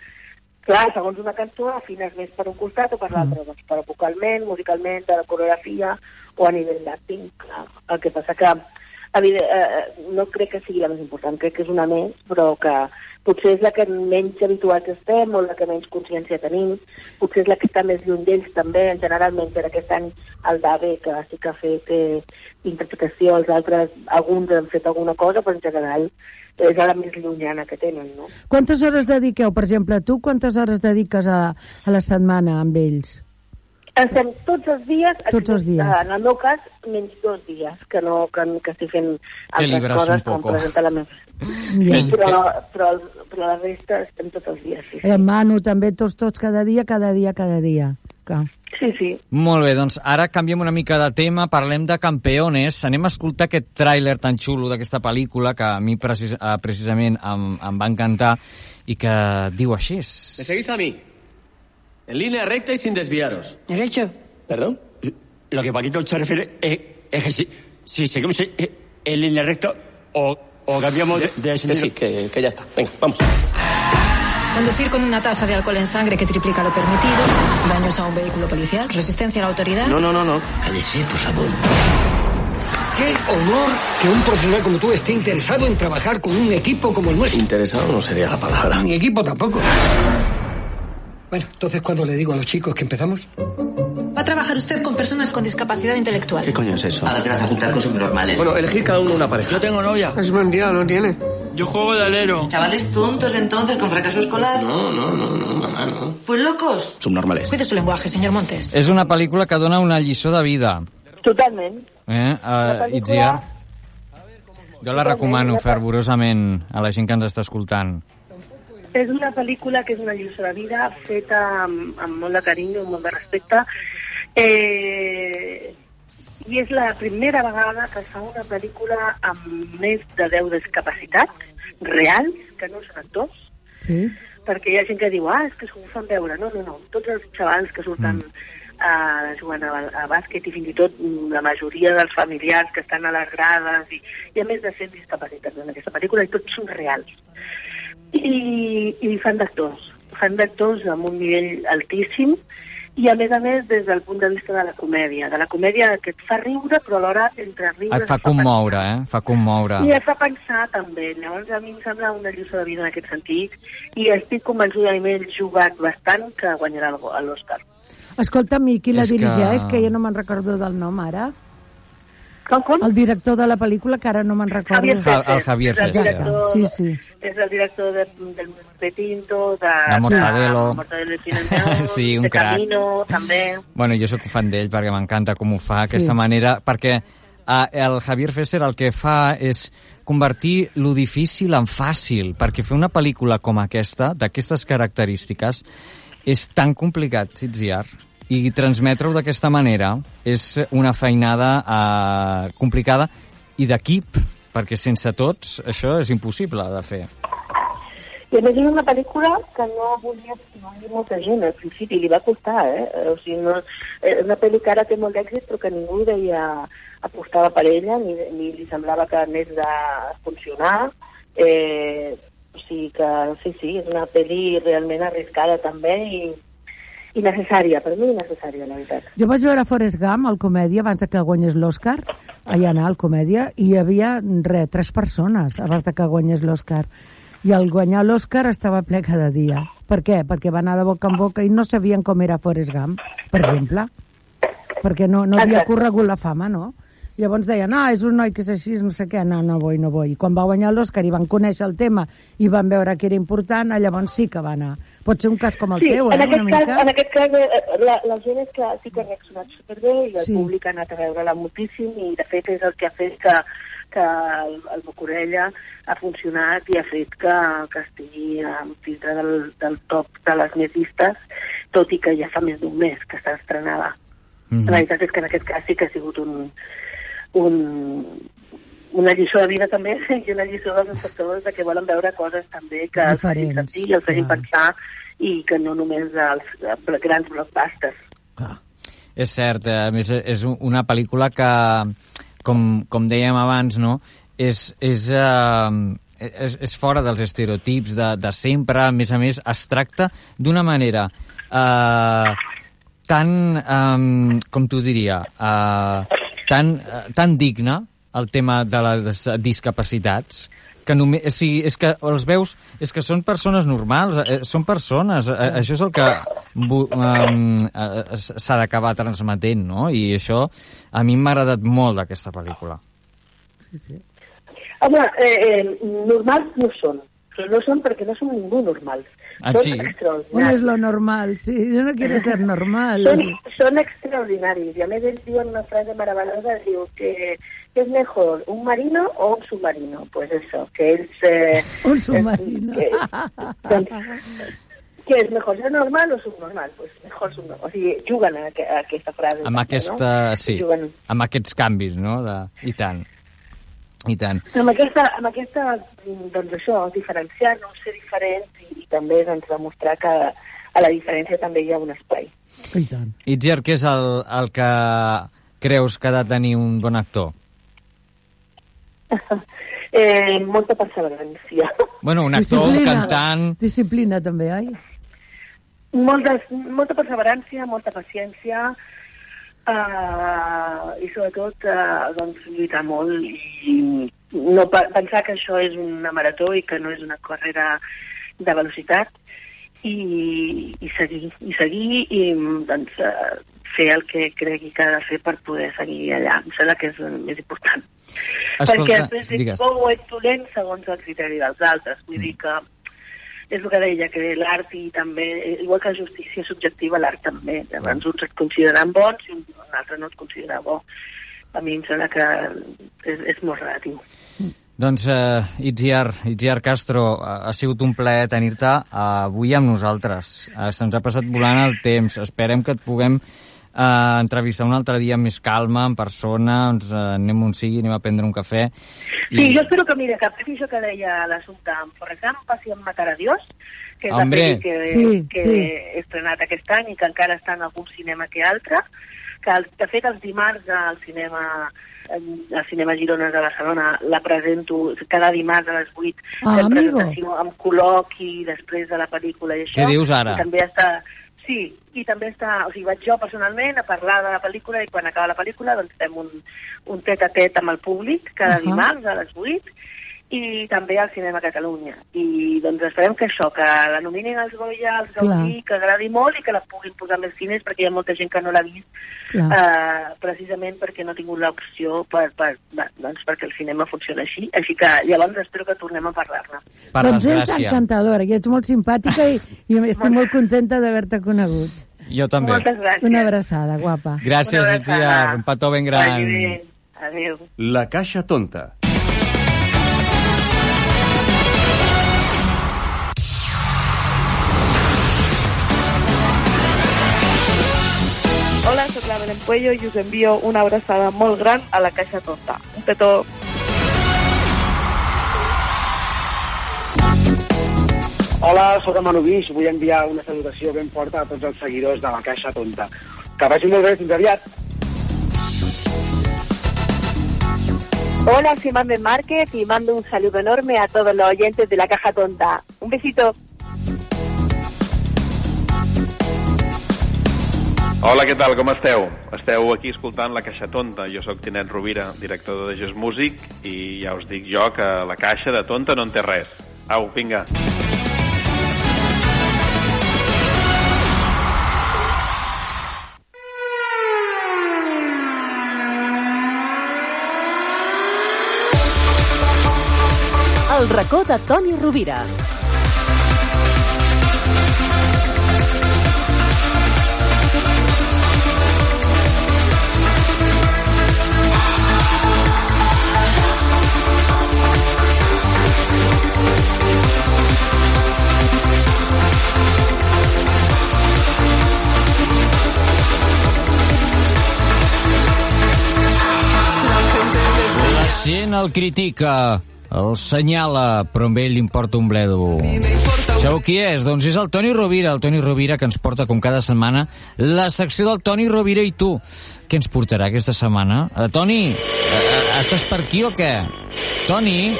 Speaker 13: Clar, segons una cançó, afines més per un costat o per l'altre, doncs, però vocalment, musicalment, de la coreografia o a nivell d'acting. El que passa que evident, eh, no crec que sigui la més important, crec que és una més, però que potser és la que menys habituats estem o la que menys consciència tenim, potser és la que està més lluny d'ells també, generalment per aquest any el DABE, que sí que ha fet eh, interpretació, els altres, alguns han fet alguna cosa, però en general és la més llunyana que tenen, no?
Speaker 12: Quantes hores dediqueu, per exemple, tu quantes hores dediques a, a la setmana amb ells?
Speaker 13: Estem tots els dies,
Speaker 12: Tots els dies.
Speaker 13: eh, en el meu cas, menys dos dies, que no que, que estic fent altres coses
Speaker 9: un
Speaker 13: com
Speaker 9: poco.
Speaker 13: presentar la meva...
Speaker 12: Ja.
Speaker 13: Sí, però, però, però la resta estem tots els dies, sí.
Speaker 12: Eh, Manu, també tots, tots, cada dia, cada dia, cada dia. Clar.
Speaker 13: Sí, sí.
Speaker 9: Molt bé, doncs ara canviem una mica de tema, parlem de campeones. Anem a escoltar aquest tràiler tan xulo d'aquesta pel·lícula que a mi precis, eh, precisament em, em va encantar i que diu així.
Speaker 15: ¿Me seguís a mí? En línea recta y sin desviaros.
Speaker 16: Derecho.
Speaker 15: ¿Perdón?
Speaker 16: Lo que Paquito se refiere es, es que si, si seguimos en, en línea recta o, o cambiamos de, de
Speaker 15: Que
Speaker 16: sentido.
Speaker 15: sí, que, que ya está. Venga, vamos.
Speaker 17: Conducir con una tasa de alcohol en sangre que triplica lo permitido, daños a un vehículo policial, resistencia a la autoridad.
Speaker 15: No, no, no, no.
Speaker 16: Cállese, por favor.
Speaker 18: Qué honor que un profesional como tú esté interesado en trabajar con un equipo como el nuestro.
Speaker 15: Interesado no sería la palabra.
Speaker 18: Ni equipo tampoco. Bueno, entonces cuando le digo a los chicos que empezamos,
Speaker 17: Va a trabajar usted con personas con discapacidad intelectual.
Speaker 15: ¿Qué coño es eso?
Speaker 16: ahora te vas a juntar con subnormales.
Speaker 15: Bueno, elegir cada uno una pareja.
Speaker 16: yo tengo novia.
Speaker 18: es mentira, no tiene.
Speaker 16: Yo juego de alero.
Speaker 19: Chavales tontos entonces con fracaso escolar.
Speaker 15: No, no, no, no, mamá, no.
Speaker 19: Pues locos.
Speaker 15: Subnormales.
Speaker 17: Cuide su lenguaje, señor Montes.
Speaker 9: És una pel·lícula que dona una lliçó de vida.
Speaker 13: Totalment.
Speaker 9: Eh? Uh, Itziar? Jo la recomano fervorosament a la gent que ens està escoltant.
Speaker 13: És una pel·lícula que és una lliçó de vida feta amb, amb molt de carinyo, amb molt de respecte. Eh, I és la primera vegada que es fa una pel·lícula amb més de 10 discapacitats reals, que no són actors,
Speaker 12: Sí?
Speaker 13: perquè hi ha gent que diu, ah, és que s'ho fan veure. No, no, no. Tots els xavals que surten mm. uh, jugant a, a bàsquet i fins i tot la majoria dels familiars que estan a les grades i hi ha més de 100 discapacitats en aquesta pel·lícula i tots són reals. I, i fan d'actors. Fan d'actors amb un nivell altíssim i a més a més des del punt de vista de la comèdia. De la comèdia que et fa riure però alhora entre riures
Speaker 9: Et fa commoure, eh? Fa commoure.
Speaker 13: i et fa pensar també. Llavors a mi em sembla una lliçó de vida en aquest sentit i estic convençuda i m'he jugat bastant que guanyarà l'Oscar.
Speaker 12: Escolta'm, i qui la
Speaker 9: És que-
Speaker 12: dirigeix, que... jo no me'n recordo del nom ara?
Speaker 13: Com, com?
Speaker 12: El director de la pel·lícula, que ara no me'n recordo.
Speaker 13: Javier
Speaker 9: Ja- el Javier
Speaker 13: és el
Speaker 9: Fesser.
Speaker 13: director,
Speaker 12: Sí, sí.
Speaker 13: És el director de, del Petinto, de,
Speaker 9: De Mortadelo.
Speaker 13: de Mortadelo i Filemón,
Speaker 9: Sí, un
Speaker 13: de
Speaker 9: crac.
Speaker 13: Camino, també.
Speaker 9: Bueno, jo sóc fan d'ell perquè m'encanta com ho fa aquesta
Speaker 13: Sí.
Speaker 9: manera, perquè eh, el Javier Fesser el que fa és convertir lo difícil en fàcil, perquè fer una pel·lícula com aquesta, d'aquestes característiques, és tan complicat, Itziar, i transmetre-ho d'aquesta manera és una feinada eh, complicada i d'equip, perquè sense tots això és impossible de fer.
Speaker 13: I a més és una pel·lícula que no volia fer molta gent al principi, li va costar, eh? O sigui, no, és una pel·li que ara té molt d'èxit però que ningú deia apostava per ella, ni, ni li semblava que anés a funcionar. Eh, o sigui que sí, sí, és una pel·li realment arriscada també i, i necessària, per mi necessària, la veritat.
Speaker 12: Jo vaig veure Forrest Gump, al comèdia, abans de que guanyés l'Oscar, allà anar al comèdia, i hi havia, re, tres persones abans de que guanyés l'Oscar. I al guanyar l'Oscar estava ple cada dia. Per què? Perquè va anar de boca en boca i no sabien com era Forrest Gump, per exemple. Perquè no, no havia corregut la fama, no? Llavors deien, ah, és un noi que és així, no sé què, no, no vull, no vull. I quan va guanyar l'Oscar i van conèixer el tema i van veure que era important, ah, llavors sí que va anar. Pot ser un cas com el
Speaker 13: sí,
Speaker 12: teu, eh,
Speaker 13: en aquest
Speaker 12: una
Speaker 13: cas,
Speaker 12: mica?
Speaker 13: En aquest cas, eh, la, la gent és que sí que ha reaccionat superbé i el
Speaker 12: Sí.
Speaker 13: públic ha anat a veure-la moltíssim i de fet és el que ha fet que, que el, el Bocorella ha funcionat i ha fet que, que estigui en dintre del, del top de les més vistes, tot i que ja fa més d'un mes que està estrenada.
Speaker 9: Mhm.
Speaker 13: La veritat és que en aquest cas sí que ha sigut un, un, una lliçó de vida també i una lliçó dels espectadors de que volen veure coses també que els facin sentir i els facin pensar i que no només els eh, grans blockbusters.
Speaker 9: És cert, eh, a més és un- una pel·lícula que, com, com dèiem abans, no? és, és, eh, és, és fora dels estereotips de, de sempre, a més a més es tracta d'una manera eh, tan, eh, com t'ho diria, eh, tan, eh, tan digna el tema de les discapacitats, que només, o sigui, és que els veus, és que són persones normals, eh, són persones, eh, això és el que eh, s'ha d'acabar transmetent, no? I això a mi m'ha agradat molt d'aquesta pel·lícula.
Speaker 13: Home, eh, eh, normals no són, però no són perquè no són ningú normals.
Speaker 9: Ah,
Speaker 13: són
Speaker 9: sí?
Speaker 12: On
Speaker 13: extraordinaris.
Speaker 12: és lo normal? Sí, yo no quiero ser normal.
Speaker 13: Són, són extraordinaris i a més ells diuen una frase meravellosa, diu que ¿qué es mejor, un marino o un submarino? Pues eso, que ells... Eh,
Speaker 12: Un submarino.
Speaker 13: Eh, doncs, què és mejor, ser normal o subnormal? Pues mejor subnormal. O sigui, juguen a, a aquesta frase.
Speaker 9: Amb
Speaker 13: també,
Speaker 9: aquesta,
Speaker 13: no?
Speaker 9: sí,
Speaker 13: Juguen.
Speaker 9: amb aquests canvis, no? De, I tant. I tant.
Speaker 13: Amb aquesta, amb aquesta, doncs això, diferenciar-nos, ser diferents i, i també doncs, demostrar que a la diferència també hi ha un espai.
Speaker 12: I tant.
Speaker 9: Itziar, què és el, el que creus que ha de tenir un bon actor?
Speaker 13: Eh, molta perseverància.
Speaker 9: Bueno, un actor, un cantant...
Speaker 12: Disciplina també, ai.
Speaker 13: Moltes, molta perseverància, molta paciència uh, i sobretot uh, doncs, lluitar molt i no pe pensar que això és una marató i que no és una carrera de velocitat i, i seguir, i seguir i doncs, uh, fer el que cregui que ha de fer per poder seguir allà. Em sembla que és el més important.
Speaker 9: Escolta,
Speaker 13: Perquè després
Speaker 9: digues.
Speaker 13: ets bo o ets dolent segons el criteri dels altres. Vull dir que és el que deia, que l'art i també, igual que la justícia subjectiva, l'art també. Llavors uns et consideren bons i un altre no et considera bo. A mi em sembla que és, és molt relatiu.
Speaker 9: Doncs, uh, Itziar, Itziar Castro, ha, ha sigut un plaer tenir-te uh, avui amb nosaltres. Uh, Se'ns ha passat volant el temps. Esperem que et puguem uh, entrevistar un altre dia amb més calma, en persona, ens uh, anem on sigui, anem a prendre un cafè.
Speaker 13: Sí, jo espero que, mira, que passi això que deia l'assumpte amb Forrest Gump, passi amb Matar a Dios, que és
Speaker 9: Hombre.
Speaker 13: la pel·li que,
Speaker 12: Sí,
Speaker 13: que
Speaker 12: sí.
Speaker 13: he estrenat aquest any i que encara està en algun cinema que altre, que el- de fet els dimarts al cinema al cinema Girona de Barcelona la presento cada dimarts a les 8
Speaker 12: Ah,
Speaker 13: fem presentació amb col·loqui després de la pel·lícula i això.
Speaker 9: Què dius ara?
Speaker 13: I també està Sí, i també està, o sigui, vaig jo personalment a parlar de la pel·lícula i quan acaba la pel·lícula doncs fem un, un tet a tet amb el públic cada
Speaker 12: Ahà.
Speaker 13: dimarts a les 8 i també al Cinema Catalunya. I doncs esperem que això, que la nominin als Goya, als Gaudí, que agradi molt i que la puguin posar més cines perquè hi ha molta gent que no l'ha vist
Speaker 12: Clar.
Speaker 13: eh, precisament perquè no ha tingut l'opció per, per, doncs perquè el cinema funciona així. Així que llavors espero que tornem a parlar-ne.
Speaker 9: Per
Speaker 12: doncs ets
Speaker 9: desgràcia.
Speaker 12: encantadora i ets molt simpàtica i, i estic molt contenta d'haver-te conegut.
Speaker 9: Jo també.
Speaker 13: Moltes gràcies.
Speaker 12: Una abraçada, guapa.
Speaker 9: Gràcies, Itziar.
Speaker 13: abraçada.
Speaker 9: Un petó ben gran.
Speaker 13: Adéu.
Speaker 2: La Caixa Tonta.
Speaker 20: Belén Puello i us envio una abraçada molt gran a la Caixa Tonta. Un petó.
Speaker 4: Hola, sóc en Manu Guix. Vull enviar una salutació ben forta a tots els seguidors de la Caixa Tonta. Que vagi molt bé, fins aviat.
Speaker 13: Hola, soy Mamen Márquez y mando un saludo enorme a todos los oyentes de la Caja Tonta. Un besito.
Speaker 21: Hola, què tal? Com esteu? Esteu aquí escoltant La Caixa Tonta. Jo sóc Tinet Rovira, director de Just Music, i ja us dic jo que la caixa de tonta no en té res. Au, vinga.
Speaker 11: El racó de Toni Rovira.
Speaker 9: Gent el critica, el senyala, però a ell li importa un bledo. Sabeu qui és? Doncs és el Toni Rovira, el Toni Rovira que ens porta, com cada setmana, la secció del Toni Rovira i tu. Què ens portarà aquesta setmana? Uh, Toni, uh, estàs per aquí o què? Toni?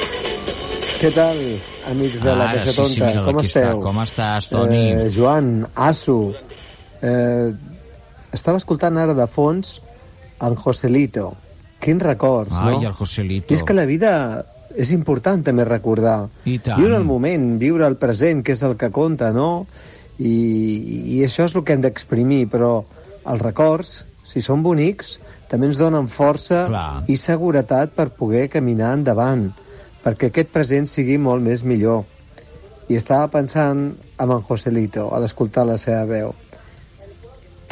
Speaker 22: Què tal, amics de la Caixa
Speaker 9: sí, sí,
Speaker 22: Tonta?
Speaker 9: mira,
Speaker 22: Com
Speaker 9: aquí està.
Speaker 22: esteu?
Speaker 9: Com estàs, Toni?
Speaker 22: Eh, Joan, Asu, eh, estava escoltant ara de fons en Joselito. Quins records,
Speaker 9: Ai,
Speaker 22: no?
Speaker 9: el Joselito.
Speaker 22: I és que la vida és important també recordar.
Speaker 9: I tant.
Speaker 22: Viure el moment, viure el present, que és el que compta, no? I, i això és el que hem d'exprimir, però els records, si són bonics, també ens donen força
Speaker 9: Clar.
Speaker 22: i seguretat per poder caminar endavant, perquè aquest present sigui molt més millor. I estava pensant en en Joselito, a l'escoltar la seva veu.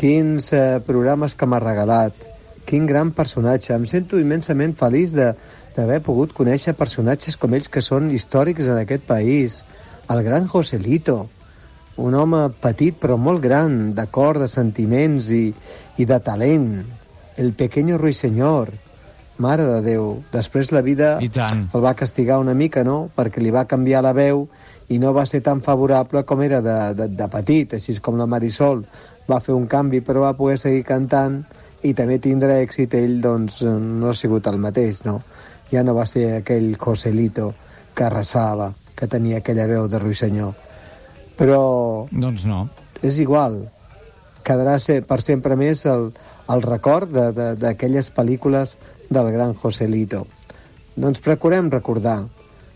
Speaker 22: Quins eh, programes que m'ha regalat, quin gran personatge. Em sento immensament feliç de d'haver pogut conèixer personatges com ells que són històrics en aquest país. El gran Joselito, un home petit però molt gran, de cor, de sentiments i, i de talent. El pequeño ruiseñor, mare de Déu. Després la vida el va castigar una mica, no?, perquè li va canviar la veu i no va ser tan favorable com era de, de, de petit, així com la Marisol. Va fer un canvi, però va poder seguir cantant i també tindre èxit ell, doncs, no ha sigut el mateix, no? Ja no va ser aquell Joselito que arrasava, que tenia aquella veu de ruissenyor. Però
Speaker 9: Doncs no.
Speaker 22: és igual, quedarà ser, per sempre més el, el record de- de- d'aquelles pel·lícules del gran Joselito. Doncs procurem recordar,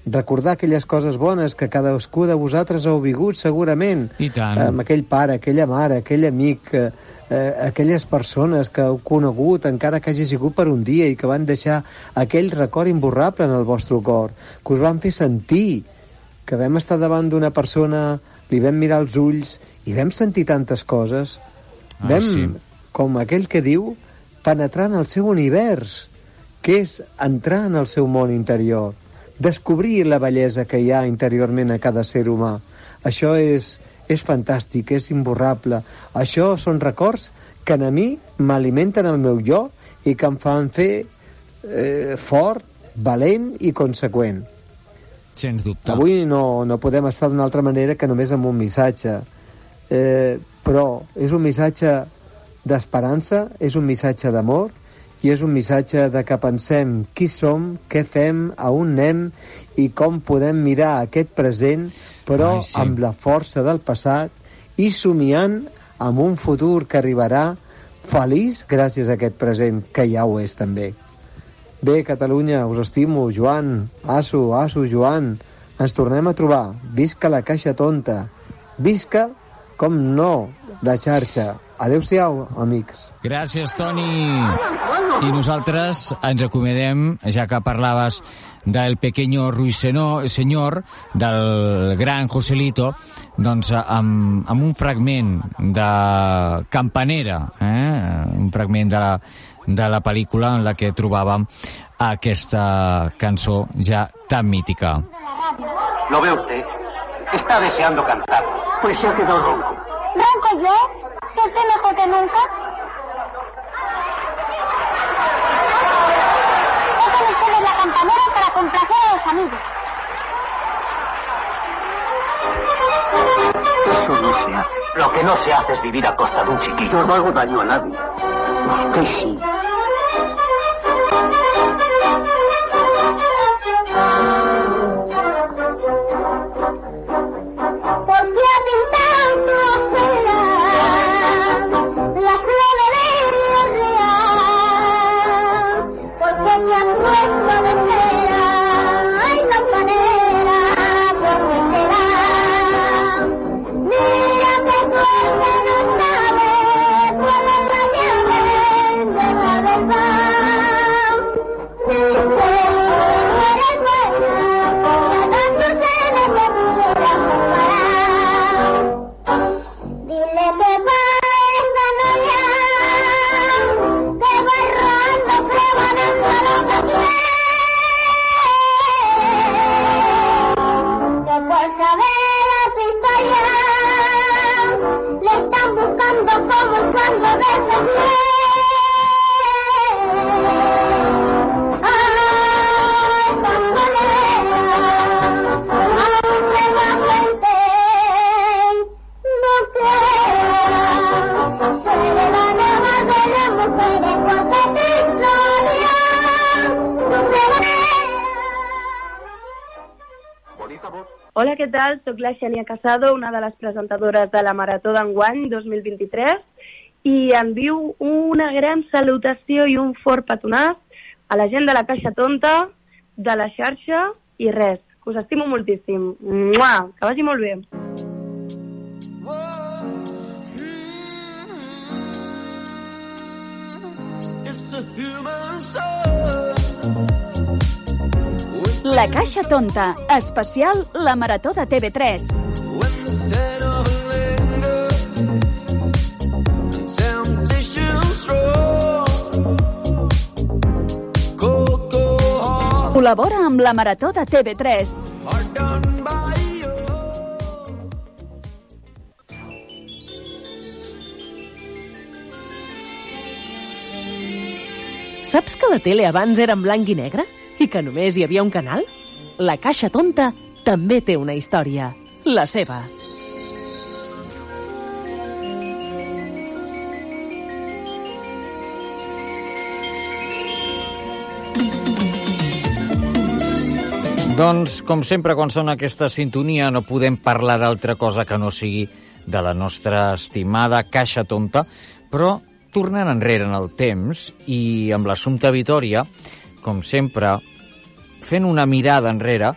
Speaker 22: recordar aquelles coses bones que cadascú de vosaltres heu vigut segurament,
Speaker 9: I tant.
Speaker 22: amb aquell pare, aquella mare, aquell amic, eh, eh, aquelles persones que heu conegut, encara que hagi sigut per un dia, i que van deixar aquell record imborrable en el vostre cor, que us van fer sentir, que vam estar davant d'una persona, li vam mirar els ulls i vam sentir tantes coses.
Speaker 9: Ah,
Speaker 22: vam,
Speaker 9: sí.
Speaker 22: com aquell que diu, penetrar en el seu univers, que és entrar en el seu món interior, descobrir la bellesa que hi ha interiorment a cada ser humà. Això és, és fantàstic, és imborrable. Això són records que a mi m'alimenten el meu jo i que em fan fer eh, fort, valent i conseqüent.
Speaker 9: Sens dubte.
Speaker 22: Avui no, no podem estar d'una altra manera que només amb un missatge. Eh, però és un missatge d'esperança, és un missatge d'amor i és un missatge de que pensem qui som, què fem, a on anem i com podem mirar aquest present, però
Speaker 9: Ai, sí.
Speaker 22: amb la força del passat i somiant amb un futur que arribarà feliç gràcies a aquest present, que ja ho és també. Bé, Catalunya, us estimo, Joan, Asu, Asu, Joan. Ens tornem a trobar. Visca la caixa tonta. Visca, com no, la xarxa. Adéu-siau, amics.
Speaker 9: Gràcies, Toni. I nosaltres ens acomodem, ja que parlaves del pequeño ruisenor, senyor, del gran Joselito, doncs amb, amb un fragment de Campanera, eh? un fragment de la, de la pel·lícula en la que trobàvem aquesta cançó ja tan mítica.
Speaker 6: ¿Lo ve usted? Está deseando cantar. Pues se ha quedado ronco.
Speaker 5: ¿Ronco yo? ¿Que estoy mejor que nunca? Tocan ustedes la campanera para complacer a los amigos.
Speaker 23: que no se hace es vivir a costa de un chiquillo. Yo no hago daño a nadie. Usted sí.
Speaker 24: Hola, què tal? Soc la Xènia Casado, una de les presentadores de la Marató d'enguany 2023 i envio una gran salutació i un fort petonàs a la gent de la Caixa Tonta, de la xarxa i res, que us estimo moltíssim. Mua! Que vagi molt bé.
Speaker 25: La Caixa Tonta, especial La Marató de TV3. Col·labora amb la Marató de TV3.
Speaker 11: Saps que la tele abans era en blanc i negre? I que només hi havia un canal? La Caixa Tonta també té una història. La seva.
Speaker 9: Doncs, com sempre, quan sona aquesta sintonia, no podem parlar d'altra cosa que no sigui de la nostra estimada Caixa Tonta, però tornant enrere en el temps i amb l'assumpte Vitoria, com sempre, fent una mirada enrere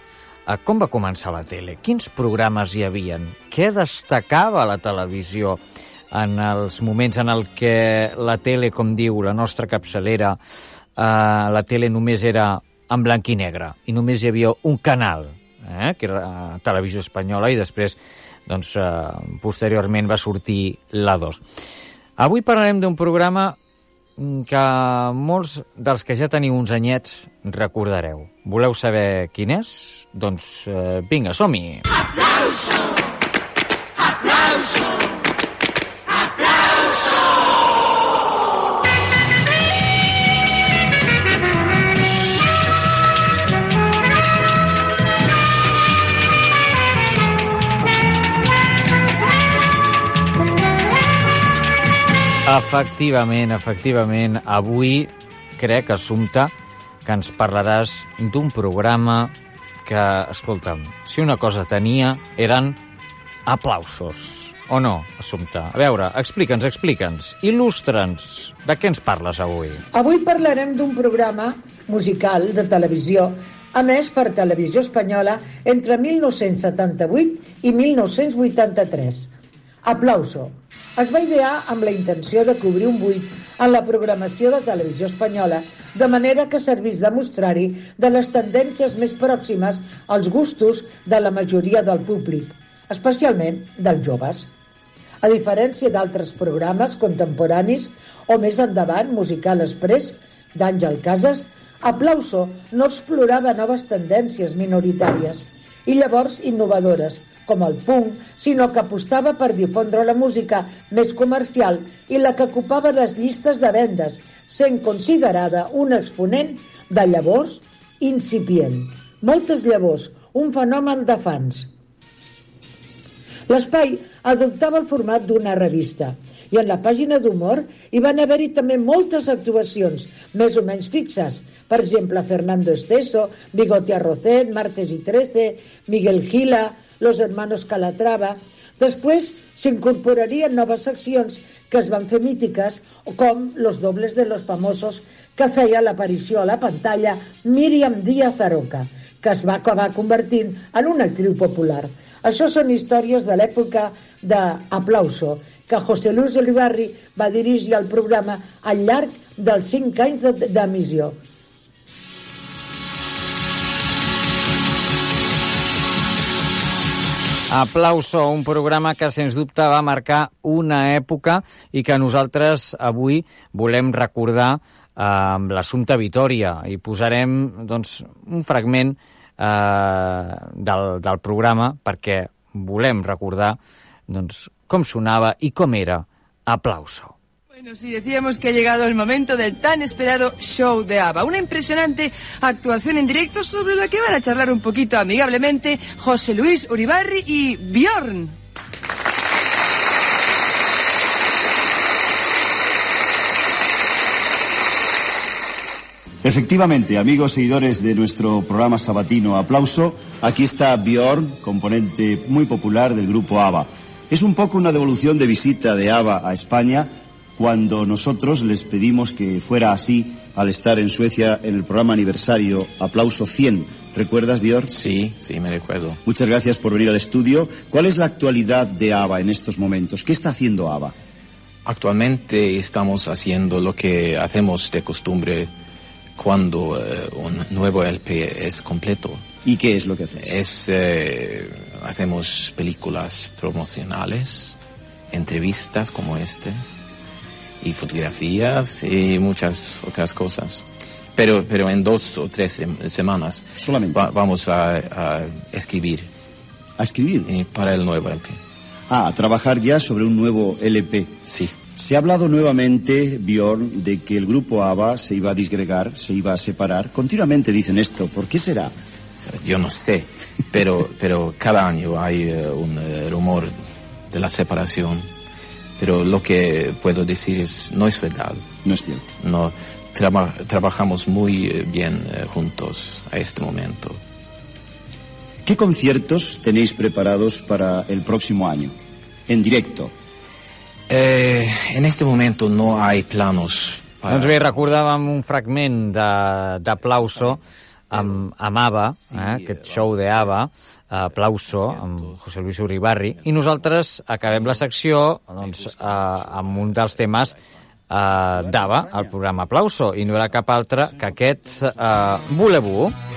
Speaker 9: a com va començar la tele, quins programes hi havien, què destacava la televisió en els moments en el que la tele, com diu la nostra capçalera, eh, la tele només era en blanc i negre i només hi havia un canal, eh, que era eh, Televisió Espanyola, i després, doncs, eh, posteriorment va sortir la 2. Avui parlarem d'un programa que molts dels que ja teniu uns anyets recordareu. Voleu saber quin és? Doncs eh, vinga, som-hi!
Speaker 1: ¡Aplauso!
Speaker 9: Efectivament, efectivament. Avui crec, Assumpta, que ens parlaràs d'un programa que, escolta'm, si una cosa tenia eren aplausos. O no, Assumpta? A veure, explica'ns, explica'ns, il·lustra'ns. De què ens parles avui?
Speaker 26: Avui parlarem d'un programa musical de televisió emès per Televisió Espanyola entre 1978 i 1983. Aplauso. Es va idear amb la intenció de cobrir un buit en la programació de Televisió Espanyola, de manera que servís de mostrari de les tendències més pròximes als gustos de la majoria del públic, especialment dels joves. A diferència d'altres programes contemporanis o més endavant, Musical Express, d'Àngel Casas, Aplauso no explorava noves tendències minoritàries i llavors innovadores, com el punk, sinó que apostava per difondre la música més comercial i la que ocupava les llistes de vendes, sent considerada un exponent de llavors incipient. Moltes llavors, un fenomen de fans. L'espai adoptava el format d'una revista i en la pàgina d'humor hi van haver-hi també moltes actuacions, més o menys fixes. Per exemple, Fernando Esteso, Bigote Arrocet, Martes y Trece, Miguel Gila, Los Hermanos Calatrava... Després s'incorporarien noves seccions que es van fer mítiques, com Los dobles de los famosos, que feia l'aparició a la pantalla Míriam Díaz Aroca, que es va acabar convertint en una actriu popular. Això són històries de l'època d'Aplauso, que José Luis Olivarri va dirigir el programa al llarg dels cinc anys de- d'emissió.
Speaker 9: Aplauso, un programa que sens dubte va marcar una època i que nosaltres avui volem recordar eh, amb l'assumpte Vitoria i posarem doncs, un fragment eh, del, del programa perquè volem recordar doncs, com sonava i com era Aplauso.
Speaker 27: Bueno, decíamos que ha llegado el momento del tan esperado show de ABBA. Una impresionante actuación en directo sobre la que van a charlar un poquito amigablemente José Luis Uribarri y Bjorn.
Speaker 28: Efectivamente, amigos seguidores de nuestro programa sabatino Aplauso, aquí está Bjorn, componente muy popular del grupo ABBA. Es un poco una devolución de visita de ABBA a España cuando nosotros les pedimos que fuera así al estar en Suecia en el programa aniversario Aplauso 100. ¿Recuerdas, Bjorn?
Speaker 29: Sí, sí, me recuerdo.
Speaker 28: Muchas gracias por venir al estudio. ¿Cuál es la actualidad de ABBA en estos momentos? ¿Qué está haciendo ABBA?
Speaker 29: Actualmente estamos haciendo lo que hacemos de costumbre cuando eh, un nuevo LP es completo.
Speaker 28: ¿Y qué es lo que hacéis?
Speaker 29: Es, eh, hacemos películas promocionales, entrevistas como este, y fotografías y muchas otras cosas. Pero, pero en dos o tres sem- semanas
Speaker 28: Solamente.
Speaker 29: va- vamos a, a escribir.
Speaker 28: ¿A escribir?
Speaker 29: Eh, para el nuevo LP.
Speaker 28: Ah, a trabajar ya sobre un nuevo LP.
Speaker 29: Sí.
Speaker 28: Se ha hablado nuevamente, Bjorn, de que el grupo ABBA se iba a disgregar, se iba a separar. Continuamente dicen esto. ¿Por qué será?
Speaker 29: Yo no sé, pero, pero cada año hay eh, un eh, rumor de la separación. Pero lo que puedo decir es, no es verdad.
Speaker 28: No es cierto.
Speaker 29: No, traba- trabajamos muy eh, bien eh, juntos a este momento.
Speaker 28: ¿Qué conciertos tenéis preparados para el próximo año? En directo.
Speaker 29: Eh, en este momento no hay planos para...
Speaker 9: Doncs bé, recordàvem un fragment de- d'Aplauso amb, amb ABBA, eh, aquest show de ABBA, Aplauso, amb José Luis Uribarri, i nosaltres acabem la secció doncs, eh, amb un dels temes eh, d'ABBA, el programa Aplauso, i no era cap altre que aquest eh, Voulez-vous.
Speaker 11: Saps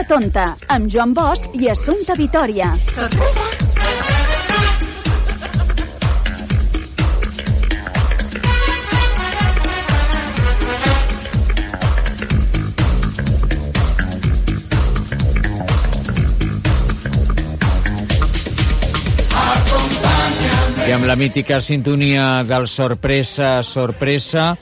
Speaker 25: Caixa Tonta, amb Joan Bosch i Assumpta Vitoria.
Speaker 9: I amb la mítica sintonia del Sorpresa, Sorpresa,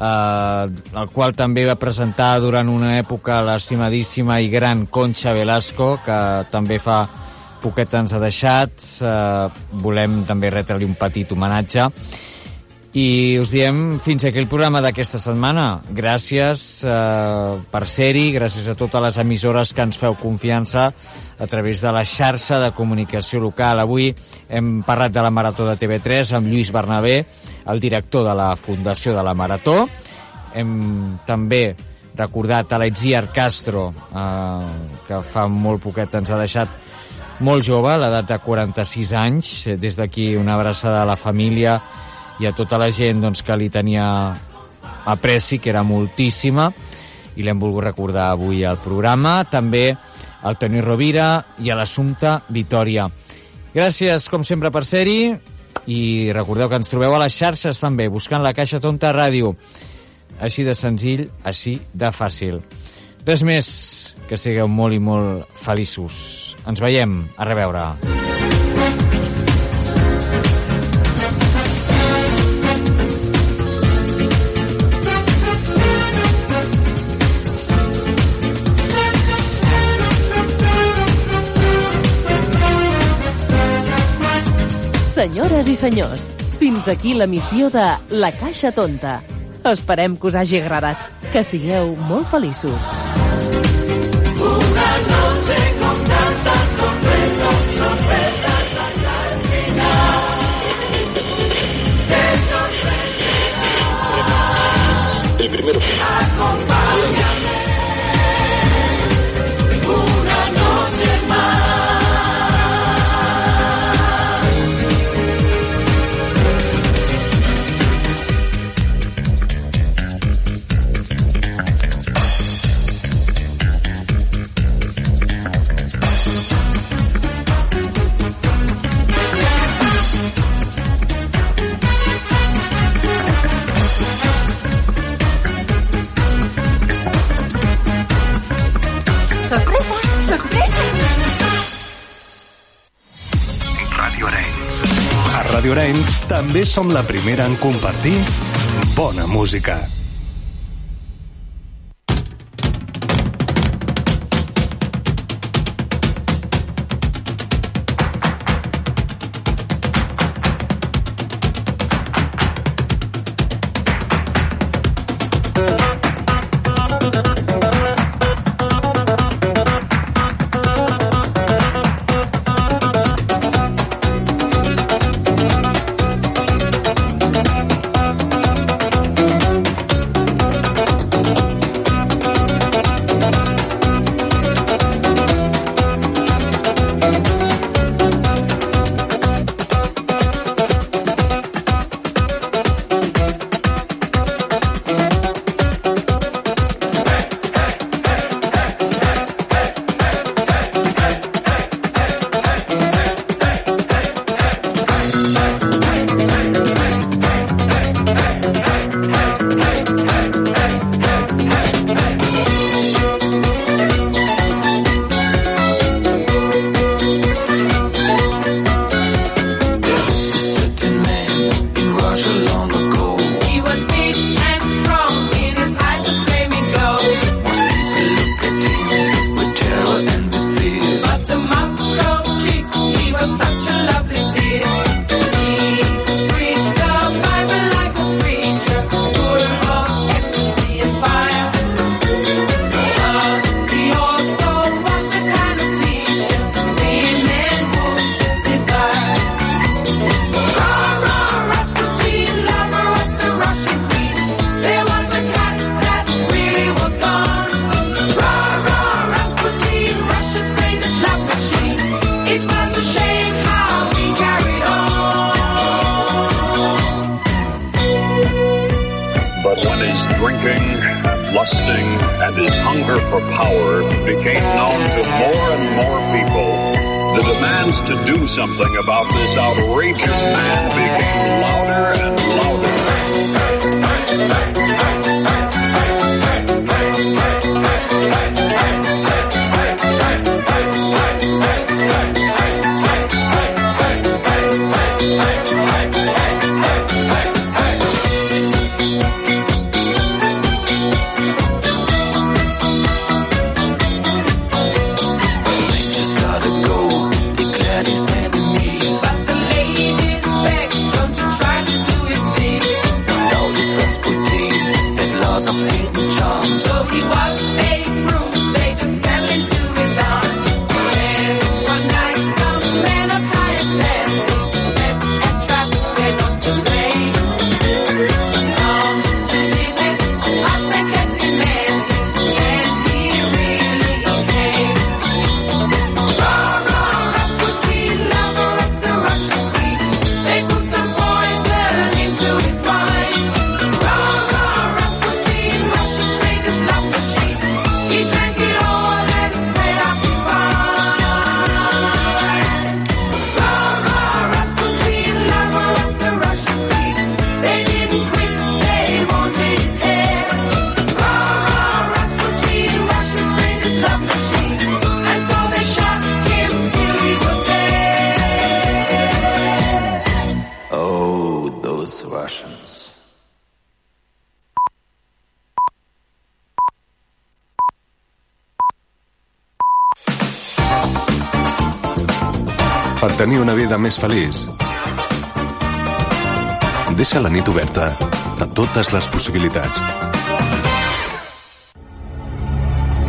Speaker 9: eh, el qual també va presentar durant una època l'estimadíssima i gran Concha Velasco, que també fa poquet ens ha deixat. Eh, volem també retre-li un petit homenatge. I us diem fins aquí el programa d'aquesta setmana. Gràcies eh, per ser-hi, gràcies a totes les emissores que ens feu confiança a través de la xarxa de comunicació local. Avui hem parlat de la Marató de TV3 amb Lluís Bernabé, el director de la Fundació de la Marató. Hem també recordat a l'Etziar Castro, eh, que fa molt poquet ens ha deixat molt jove, a l'edat de 46 anys. Des d'aquí una abraçada a la família i a tota la gent doncs, que li tenia apreci, que era moltíssima, i l'hem volgut recordar avui al programa. També al Toni Rovira i a l'Assumpta Vitoria. Gràcies, com sempre, per ser-hi i recordeu que ens trobeu a les xarxes també, buscant la Caixa Tonta Ràdio. Així de senzill, així de fàcil. Res més, que sigueu molt i molt feliços. Ens veiem, a reveure.
Speaker 11: I senyors, fins aquí la missió de La Caixa Tonta. Esperem que us hagi agradat. Que sigueu molt feliços.
Speaker 1: Una noche con tantas sorpresas,
Speaker 2: Arenys també som la primera en compartir bona música.
Speaker 30: Outrageous man became louder and louder.
Speaker 31: Feliç. Deixa la nit oberta a totes les possibilitats.